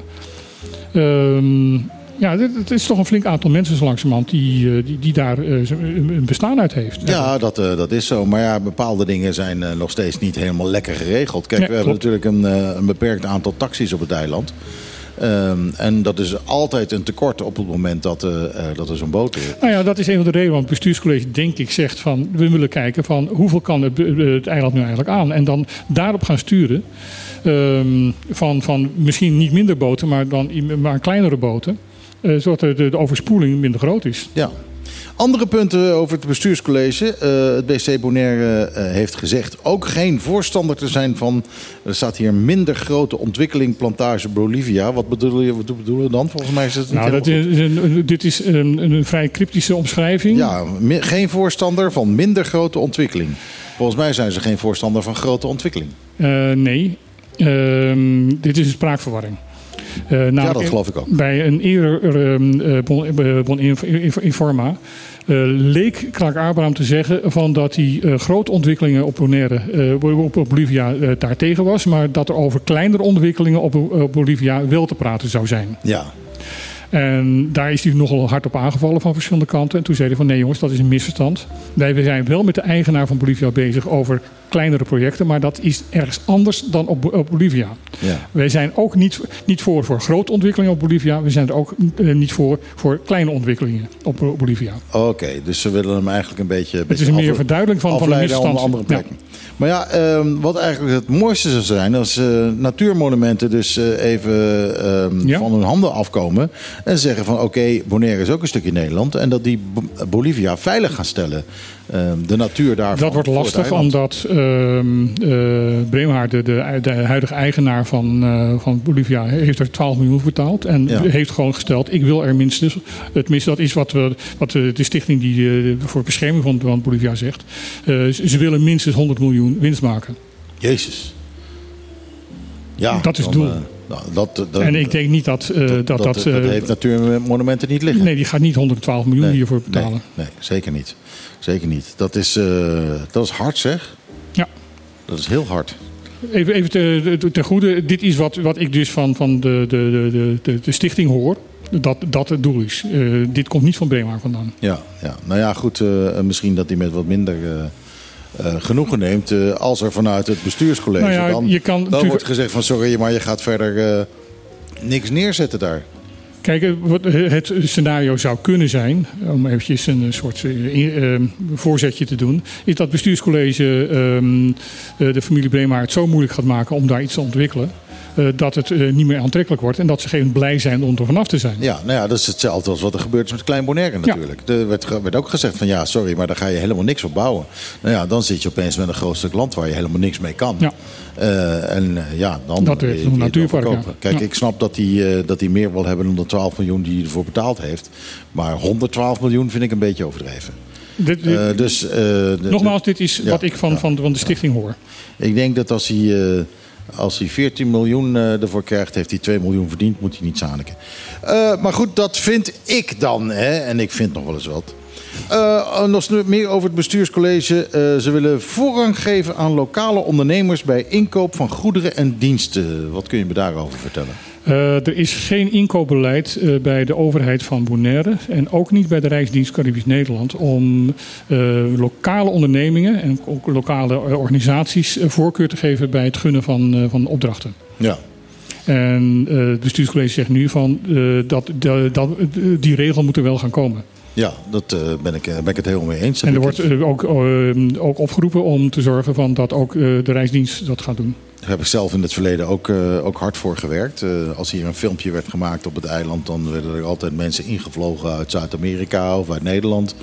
Ehm, ja, het is toch een flink aantal mensen zo langzamerhand die, eh, die, die daar eh, een bestaan uit heeft. Ja, dat, eh, dat is zo. Maar ja, bepaalde dingen zijn nog steeds niet helemaal lekker geregeld. Kijk, Ja, we hebben natuurlijk een, een beperkt aantal taxis op het eiland. Ehm, en dat is altijd een tekort op het moment dat, eh, eh, dat er zo'n boot is. Nou ja, dat is een van de redenen waarom het bestuurscollege, denk ik, zegt van we willen kijken van hoeveel kan het, be- het eiland nu eigenlijk aan. En dan daarop gaan sturen ehm, van, van misschien niet minder boten, maar dan maar kleinere boten. eh, zodat de, de overspoeling minder groot is. Ja. Andere punten over het bestuurscollege. Eh, het BC Bonaire eh, heeft gezegd ook geen voorstander te zijn van... er staat hier minder grote ontwikkeling plantage Bolivia. Wat bedoel je, wat bedoelen we dan? Volgens mij is het Nou, dat is een, dit is een, een vrij cryptische omschrijving. Ja, mi- geen voorstander van minder grote ontwikkeling. Volgens mij zijn ze geen voorstander van grote ontwikkeling. Eh, nee, Ehm, dit is een spraakverwarring. Eh, namelijk dat geloof ik ook. Bij een eerder bon, bon Inf- Inf- Informa leek Clark Abraham te zeggen van dat hij eh, grote ontwikkelingen op Bonaire, eh, op, Bolivia eh, daartegen was, maar dat er over kleinere ontwikkelingen op, op Bolivia wel te praten zou zijn. Ja, En daar is hij nogal hard op aangevallen van verschillende kanten. En toen zei hij van nee jongens, dat is een misverstand. Wij we zijn wel met de eigenaar van Bolivia bezig over kleinere projecten. Maar dat is ergens anders dan op, Bo- op Bolivia. ja. Wij zijn ook niet, niet voor, voor grote ontwikkelingen op Bolivia. We zijn er ook eh, niet voor voor kleine ontwikkelingen op Bo- Bolivia. Oké, dus ze willen hem eigenlijk een beetje... Het is een meer verduidelijking van, van om misstand. andere plekken. Maar ja, ehm, wat eigenlijk het mooiste zou zijn... als eh, natuurmonumenten dus eh, even ehm, Ja. van hun handen afkomen... en zeggen van oké, Bonaire is ook een stukje Nederland... en dat die Bo- Bolivia veilig gaan stellen. Ehm, de natuur daarvan. Dat wordt het lastig omdat ehm eh, Breemhaard, de, de, de huidige eigenaar van, eh, van Bolivia, heeft er 12 miljoen voor betaald. En Ja. heeft gewoon gesteld, ik wil er minstens, tenminste dat is wat, we, wat de, de stichting die eh, voor bescherming van, van Bolivia zegt. Eh, ze willen minstens 100 miljoen winst maken. Jezus. Ja, Dat is dan, doel. Eh, nou, dat, dat, en ik denk niet dat eh, dat... dat, dat, dat, eh, heeft natuurmonumenten niet liggen. nee, die gaat niet 112 miljoen Nee, hiervoor betalen. Nee, nee, zeker niet. Zeker niet. Dat is, eh, dat is hard zeg. Ja. Dat is heel hard. Even, even te- te- goede, dit is wat, wat ik dus van, van de, de, de, de, de stichting hoor. Dat dat het doel is. Eh, dit komt niet van Breemhaard vandaan. Ja, ja. Nou ja, goed. eh, misschien dat hij met wat minder eh, eh, genoegen neemt. eh, als er vanuit het bestuurscollege Nou ja, dan, je kan dan wordt gezegd van sorry, maar je gaat verder. eh, niks neerzetten daar. Kijk, het scenario zou kunnen zijn, om eventjes een soort eh, in- eh, voorzetje te doen, is dat het bestuurscollege ehm, eh, de familie Breema het zo moeilijk gaat maken om daar iets te ontwikkelen, dat het eh, niet meer aantrekkelijk wordt en dat ze geen blij zijn om er vanaf te zijn. Ja, nou ja, dat is hetzelfde als wat er gebeurt is met Klein Bonaire natuurlijk. Er werd, werd ook gezegd van ja, sorry, maar daar ga je helemaal niks op bouwen. Nou ja, dan zit je opeens met een groot stuk land waar je helemaal niks mee kan. Ja. Eh, en eh, ja, dan Dat je- een natuurpark, ja. Kijk, Ja. ik snap dat hij, eh, dat meer wil hebben dan de 12 miljoen die hij ervoor betaald heeft. Maar 112 miljoen vind ik een beetje overdreven. Dit- dit- Eh, dus, eh, de- nogmaals, dit is wat ik van, van, van de stichting hoor. Ik denk dat als hij, eh, als hij 14 miljoen eh, ervoor krijgt, heeft hij 2 miljoen verdiend, moet hij niet zaniken. Eh, maar goed, dat vind ik dan. Hè? En ik vind nog wel eens wat. Eh, nog meer over het bestuurscollege. Ze willen voorrang geven aan lokale ondernemers bij inkoop van goederen en diensten. Wat kun je me daarover vertellen? Eh, er is geen inkoopbeleid eh, bij de overheid van Bonaire en ook niet bij de Rijksdienst Caribisch Nederland om eh, lokale ondernemingen en ook lokale organisaties voorkeur te geven bij het gunnen van, van opdrachten. Ja. En het bestuurscollege zegt nu van dat, dat, dat die regel moet er wel gaan komen. Ja, dat ben, ik, ben ik het helemaal mee eens. En er wordt ook, ook opgeroepen om te zorgen van dat ook de Rijksdienst dat gaat doen. Daar heb ik zelf in het verleden ook, eh, ook hard voor gewerkt. Eh, als hier een filmpje werd gemaakt op het eiland, dan werden er altijd mensen ingevlogen uit Zuid-Amerika of uit Nederland.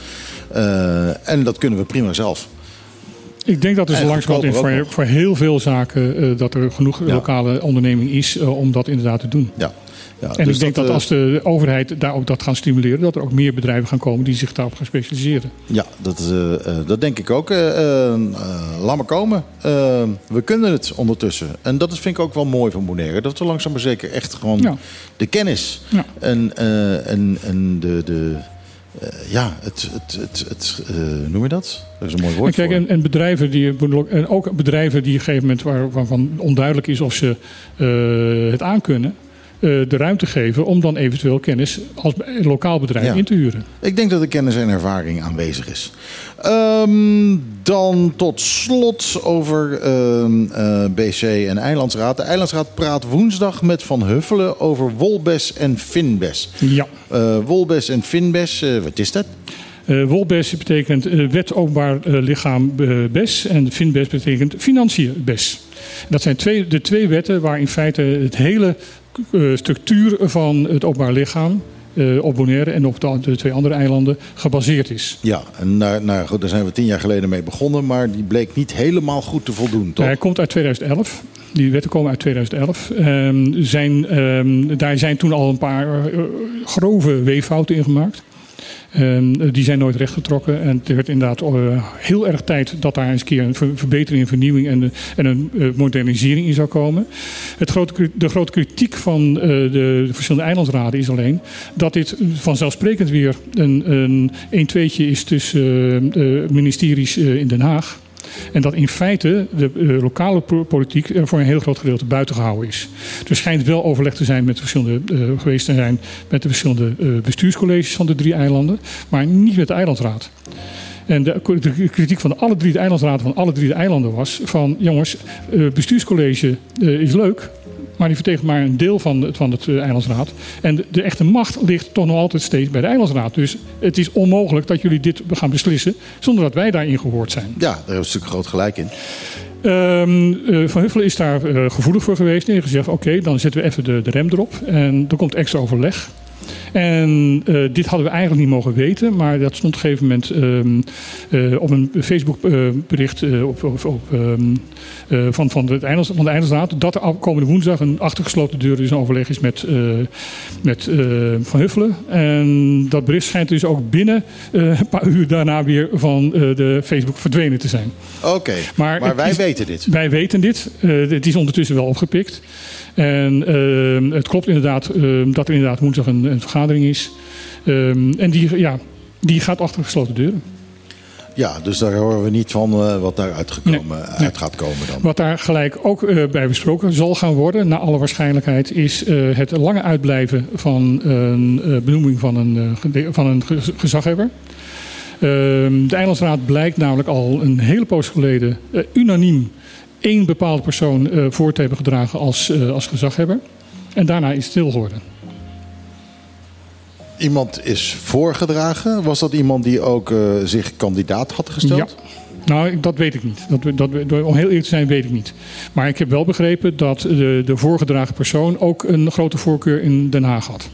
Eh, en dat kunnen we prima zelf. Ik denk dat er zo En langzamerhand voor, voor heel veel zaken dat er genoeg Ja. lokale onderneming is om dat inderdaad te doen. Ja. Ja, En dus ik denk dat, eh, als de overheid daar ook dat gaat stimuleren, dat er ook meer bedrijven gaan komen die zich daarop gaan specialiseren. Ja, dat, eh, eh, dat denk ik ook. Eh, laat maar komen. We kunnen het ondertussen. En dat vind ik ook wel mooi van Bonaire. Dat we langzaam maar zeker echt gewoon Ja. de kennis Ja. en, en, en de... de ja, het, het, het, het noem je dat? Dat is een mooi woord En kijk, en, en bedrijven die en ook bedrijven die op een gegeven moment waar, waarvan onduidelijk is of ze het aankunnen, de ruimte geven om dan eventueel kennis als lokaal bedrijf Ja. in te huren. Ik denk dat de kennis en ervaring aanwezig is. Ehm, dan tot slot over ehm, eh, BC en Eilandsraad. De Eilandsraad praat woensdag met Van Huffelen over Wolbes en Finbes. Ja. Eh, Wolbes en Finbes, eh, wat is dat? Eh Wolbes betekent eh, wet openbaar eh, lichaam eh, BES en Finbes betekent financiën BES. Dat zijn twee, de twee wetten waar in feite het hele eh, structuur van het openbaar lichaam eh, op Bonaire en op de, de twee andere eilanden gebaseerd is. Ja, en nou, nou goed, daar zijn we tien jaar geleden mee begonnen, maar die bleek niet helemaal goed te voldoen, toch? Hij komt uit 2011. Die wetten komen uit 2011. Ehm, zijn, ehm, daar zijn toen al een paar eh, grove weeffouten in gemaakt. Ehm, die zijn nooit rechtgetrokken. En het werd inderdaad eh, heel erg tijd dat daar eens een keer een ver- verbetering, een vernieuwing en, en een eh, modernisering in zou komen. Het grote, de grote kritiek van eh, de, de verschillende eilandsraden is alleen dat dit vanzelfsprekend weer een, een 1-2'tje is tussen eh, ministeries eh, in Den Haag. En dat in feite de eh, lokale po- politiek er voor een heel groot gedeelte buiten gehouden is. Er schijnt wel overleg te zijn met de verschillende, eh, geweest te zijn met de verschillende eh, bestuurscolleges van de drie eilanden, maar niet met de eilandsraad. En de, kritiek van alle drie de eilandsraden van alle drie de eilanden was van jongens, bestuurscollege is leuk, maar die vertegenwoordigt maar een deel van het, van het eh, eilandsraad. En de, de echte macht ligt toch nog altijd steeds bij de eilandsraad. Dus het is onmogelijk dat jullie dit gaan beslissen zonder dat wij daarin gehoord zijn. Ja, daar hebben we een stuk groot gelijk in. Eh, van Huffelen is daar eh, gevoelig voor geweest. En heeft gezegd, oké, dan zetten we even de, de rem erop. En er komt extra overleg. En eh, dit hadden we eigenlijk niet mogen weten. Maar dat stond op een gegeven moment ehm, eh, op een Facebook eh, bericht eh, op, op, op, ehm, eh, van, van, van de Eilandsraad. Dat er komende woensdag een achtergesloten deur dus een overleg is met, met Van Huffelen. En dat bericht schijnt dus ook binnen een paar uur daarna weer van de Facebook verdwenen te zijn. Oké, maar, wij is- weten dit. Wij weten dit. Het is ondertussen wel opgepikt. En eh, het klopt inderdaad eh, dat er inderdaad woensdag een, een vergadering is. Ehm, en die, ja, die gaat achter gesloten deuren. Ja, dus daar horen we niet van eh, wat daar uitgekomen, uit gaat komen dan. Wat daar gelijk ook eh, bij besproken zal gaan worden, naar alle waarschijnlijkheid, is eh, het lange uitblijven van een eh, benoeming van een, eh, van een ge- gezaghebber. Ehm, de Eilandsraad blijkt namelijk al een hele poos geleden eh, unaniem één bepaalde persoon eh, voor te hebben gedragen als, eh, als gezaghebber. En daarna is stil geworden. Iemand is voorgedragen. Was dat iemand die ook eh, zich kandidaat had gesteld? Ja. Nou, dat weet ik niet. Dat, dat, om heel eerlijk te zijn, weet ik niet. Maar ik heb wel begrepen dat de, de voorgedragen persoon ook een grote voorkeur in Den Haag had.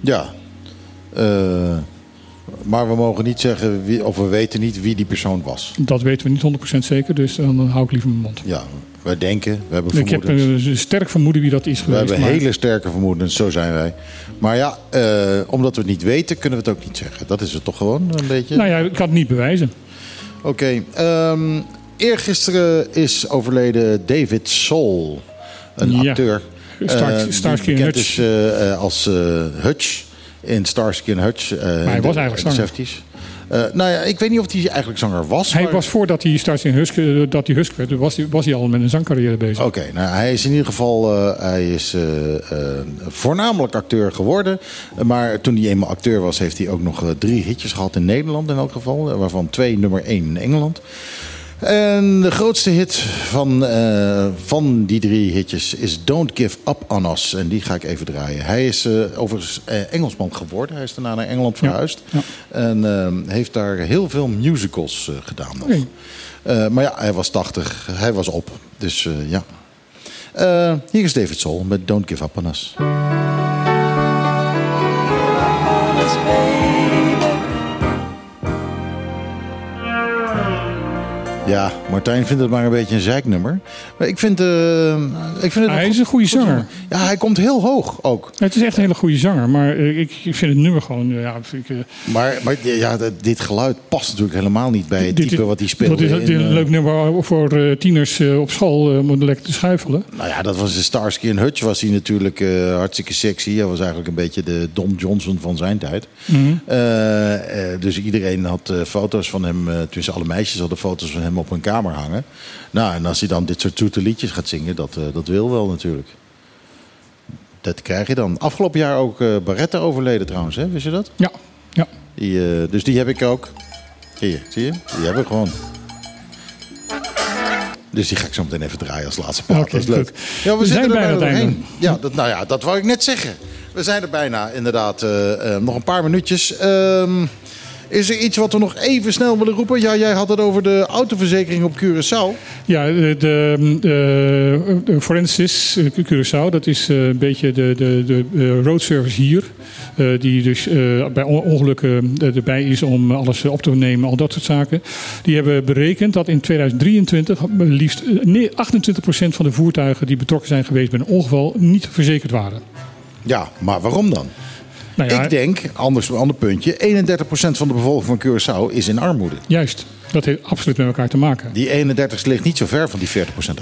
Ja. Eh, maar we mogen niet zeggen, wie, of we weten niet wie die persoon was. Dat weten we niet 100% zeker, dus dan hou ik liever mijn mond. Ja, wij denken, we hebben Ik heb een sterk vermoeden wie dat is we geweest. hebben maar- hele sterke vermoedens, zo zijn wij. Maar ja, eh, omdat we het niet weten, kunnen we het ook niet zeggen. Dat is het toch gewoon een beetje? Nou ja, ik kan het niet bewijzen. Oké. ehm, eergisteren is overleden David Soul, een Ja. acteur. Star- eh, die Starsky Hutch. is eh, eh, als eh, Hutch in Starsky and Hutch. eh, hij in was de- eigenlijk zanger. 70s. Eh, nou ja, ik weet niet of hij eigenlijk zanger was. Hij maar- was voordat hij Stars in Husk, eh, dat hij Husk werd, was hij, was hij al met een zangcarrière bezig. Oké, nou, hij is in ieder geval hij is, voornamelijk acteur geworden. Maar toen hij eenmaal acteur was, heeft hij ook nog drie hitjes gehad in Nederland in elk geval. Waarvan twee nummer één in Engeland. En de grootste hit van, eh, van die drie hitjes is Don't Give Up On Us. En die ga ik even draaien. Hij is eh, overigens eh, Engelsman geworden. Hij is daarna naar Engeland verhuisd. ja. En heeft daar heel veel musicals eh, gedaan nog. Eh, maar ja, hij was 80. Hij was op. Dus eh, ja. Eh, hier is David Soul met Don't Give Up On Us. Ja, Martijn vindt het maar een beetje een zeiknummer. Maar ik vind, eh, ik vind het Hij een is een goede goed zanger. Ja, hij komt heel hoog ook. Het is echt een hele goede zanger, maar eh, ik, ik vind het nummer gewoon... eh, Ja, vind ik, Maar, maar ja, dit geluid past natuurlijk helemaal niet bij het dit- type wat hij speelde. Dat is, dit is in, een leuk nummer voor tieners op school om lekker te schuifelen. Nou ja, dat was de Starsky en Hutch was hij natuurlijk hartstikke sexy. Hij was eigenlijk een beetje de Don Johnson van zijn tijd. Mhm. Dus iedereen had foto's van hem, tussen alle meisjes hadden foto's van hem op hun kamer hangen. Nou, en als hij dan dit soort zoete liedjes gaat zingen, dat, eh, dat wil wel natuurlijk. Dat krijg je dan. Afgelopen jaar ook eh Barretta overleden trouwens, hè? wist je dat? Ja, ja. Die, eh, dus die heb ik ook. Hier, zie je? Die heb ik gewoon. Dus die ga ik zo meteen even draaien als laatste plaat. Dat is leuk. goed. Ja, we, We zitten zijn er bijna doorheen. Ja, dat, nou ja, dat wou ik net zeggen. We zijn er bijna, inderdaad. nog een paar minuutjes. Ehm, is er iets wat we nog even snel willen roepen? Ja, jij had het over de autoverzekering op Curaçao. Ja, de, de, de, de Forensis eh, Curaçao, dat is eh, een beetje de, de, de eh, road service hier. eh, die dus eh, bij on- ongelukken erbij is om alles op te nemen, al dat soort zaken. Die hebben berekend dat in 2023 liefst eh, nee, 28% van de voertuigen die betrokken zijn geweest bij een ongeval niet verzekerd waren. Ja, maar waarom dan? Nou ja, Ik denk, anders een ander puntje, 31% van de bevolking van Curaçao is in armoede. Juist, dat heeft absoluut met elkaar te maken. Die 31 ligt niet zo ver van die 40%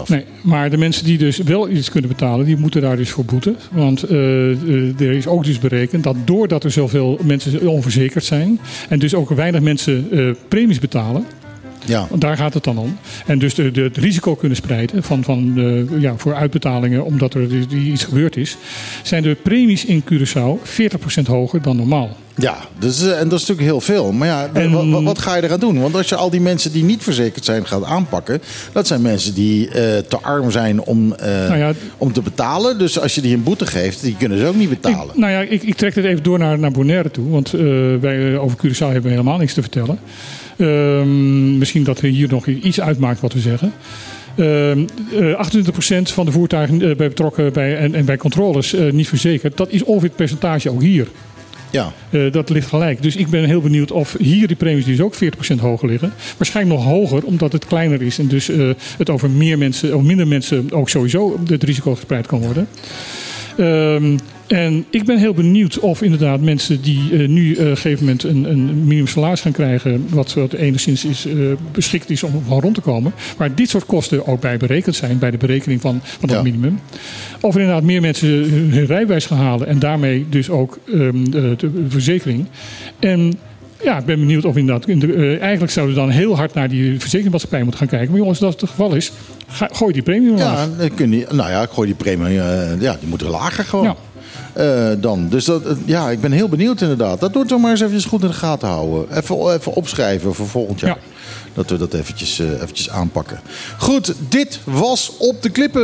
af. Nee, maar de mensen die dus wel iets kunnen betalen, die moeten daar dus voor boeten. Want eh, eh, er is ook dus berekend dat doordat er zoveel mensen onverzekerd zijn en dus ook weinig mensen eh, premies betalen, Ja. want daar gaat het dan om. En dus de, de, het risico kunnen spreiden van, van, ja, voor uitbetalingen omdat er dus iets gebeurd is, zijn de premies in Curaçao 40% hoger dan normaal. Ja, dus, eh, en dat is natuurlijk heel veel. Maar ja, En- wat, ga je eraan doen? Want als je al die mensen die niet verzekerd zijn gaat aanpakken... dat zijn mensen die eh, te arm zijn om, eh, Nou ja, om te betalen. Dus als je die een boete geeft, die kunnen ze ook niet betalen. Ik, nou ja, ik, ik trek het even door naar, naar Bonaire toe. Want eh, wij over Curaçao hebben we helemaal niks te vertellen. Ehm, misschien dat er hier nog iets uitmaakt wat we zeggen. Ehm eh, 28% van de voertuigen eh, bij betrokken bij, en, en bij controles eh, niet verzekerd. Dat is ongeveer het percentage ook hier. Ja, dat ligt gelijk. Dus ik ben heel benieuwd of hier die premies dus ook 40% hoger liggen. Waarschijnlijk nog hoger, omdat het kleiner is. En dus het over meer mensen, of minder mensen ook sowieso het risico gespreid kan worden. Ehm, en ik ben heel benieuwd of inderdaad mensen die eh, nu eh, op een gegeven moment een, een minimumsalaris gaan krijgen, wat, wat enigszins is, eh, beschikt is om van rond te komen, waar dit soort kosten ook bij berekend zijn, bij de berekening van, van dat Ja. minimum. Of er inderdaad meer mensen hun hun rijbewijs gaan halen en daarmee dus ook ehm, de, de verzekering. En ja, ik ben benieuwd of inderdaad, in de, eigenlijk zouden we dan heel hard naar die verzekeringsmaatschappij moeten gaan kijken. Maar jongens, als dat het geval is, ga, gooi die premie maar ja kun je, nou ja, ik gooi die premie, ja, die moeten lager gewoon. Ja. Eh, dan. Dus dat, eh, ja, ik ben heel benieuwd inderdaad. Dat doet toch maar eens even goed in de gaten houden. Even, even opschrijven voor volgend jaar. Ja. Dat we dat eventjes, eh, eventjes aanpakken. Goed, dit was op de klippen.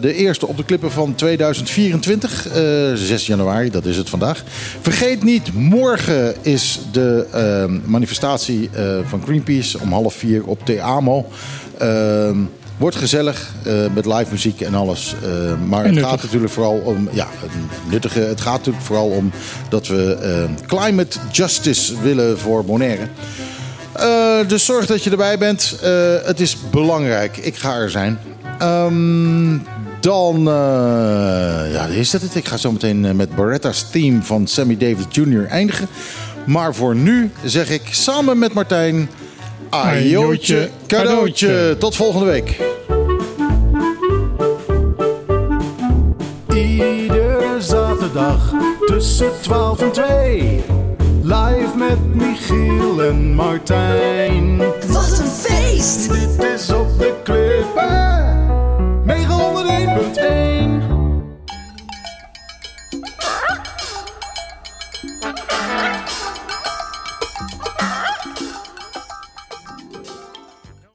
de eerste op de klippen van 2024. eh 6 januari, dat is het vandaag. Vergeet niet, morgen is de manifestatie van Greenpeace om half vier op Te Amo. Ehm, Wordt gezellig eh, met live muziek en alles. Eh, maar En het gaat natuurlijk vooral om. Ja, het nuttige. Het gaat natuurlijk vooral om dat we eh, climate justice willen voor Bonaire. Dus zorg dat je erbij bent. Het is belangrijk. Ik ga er zijn. Ehm, dan ja, is dat het. Ik ga zo meteen met Beretta's theme van Sammy Davis Jr. eindigen. Maar voor nu zeg ik samen met Martijn... Ajootje, cadeautje. Tot volgende week. Iedere zaterdag tussen 12 en 2. Live met Michiel en Martijn. Wat een feest! Dit is op de klippen.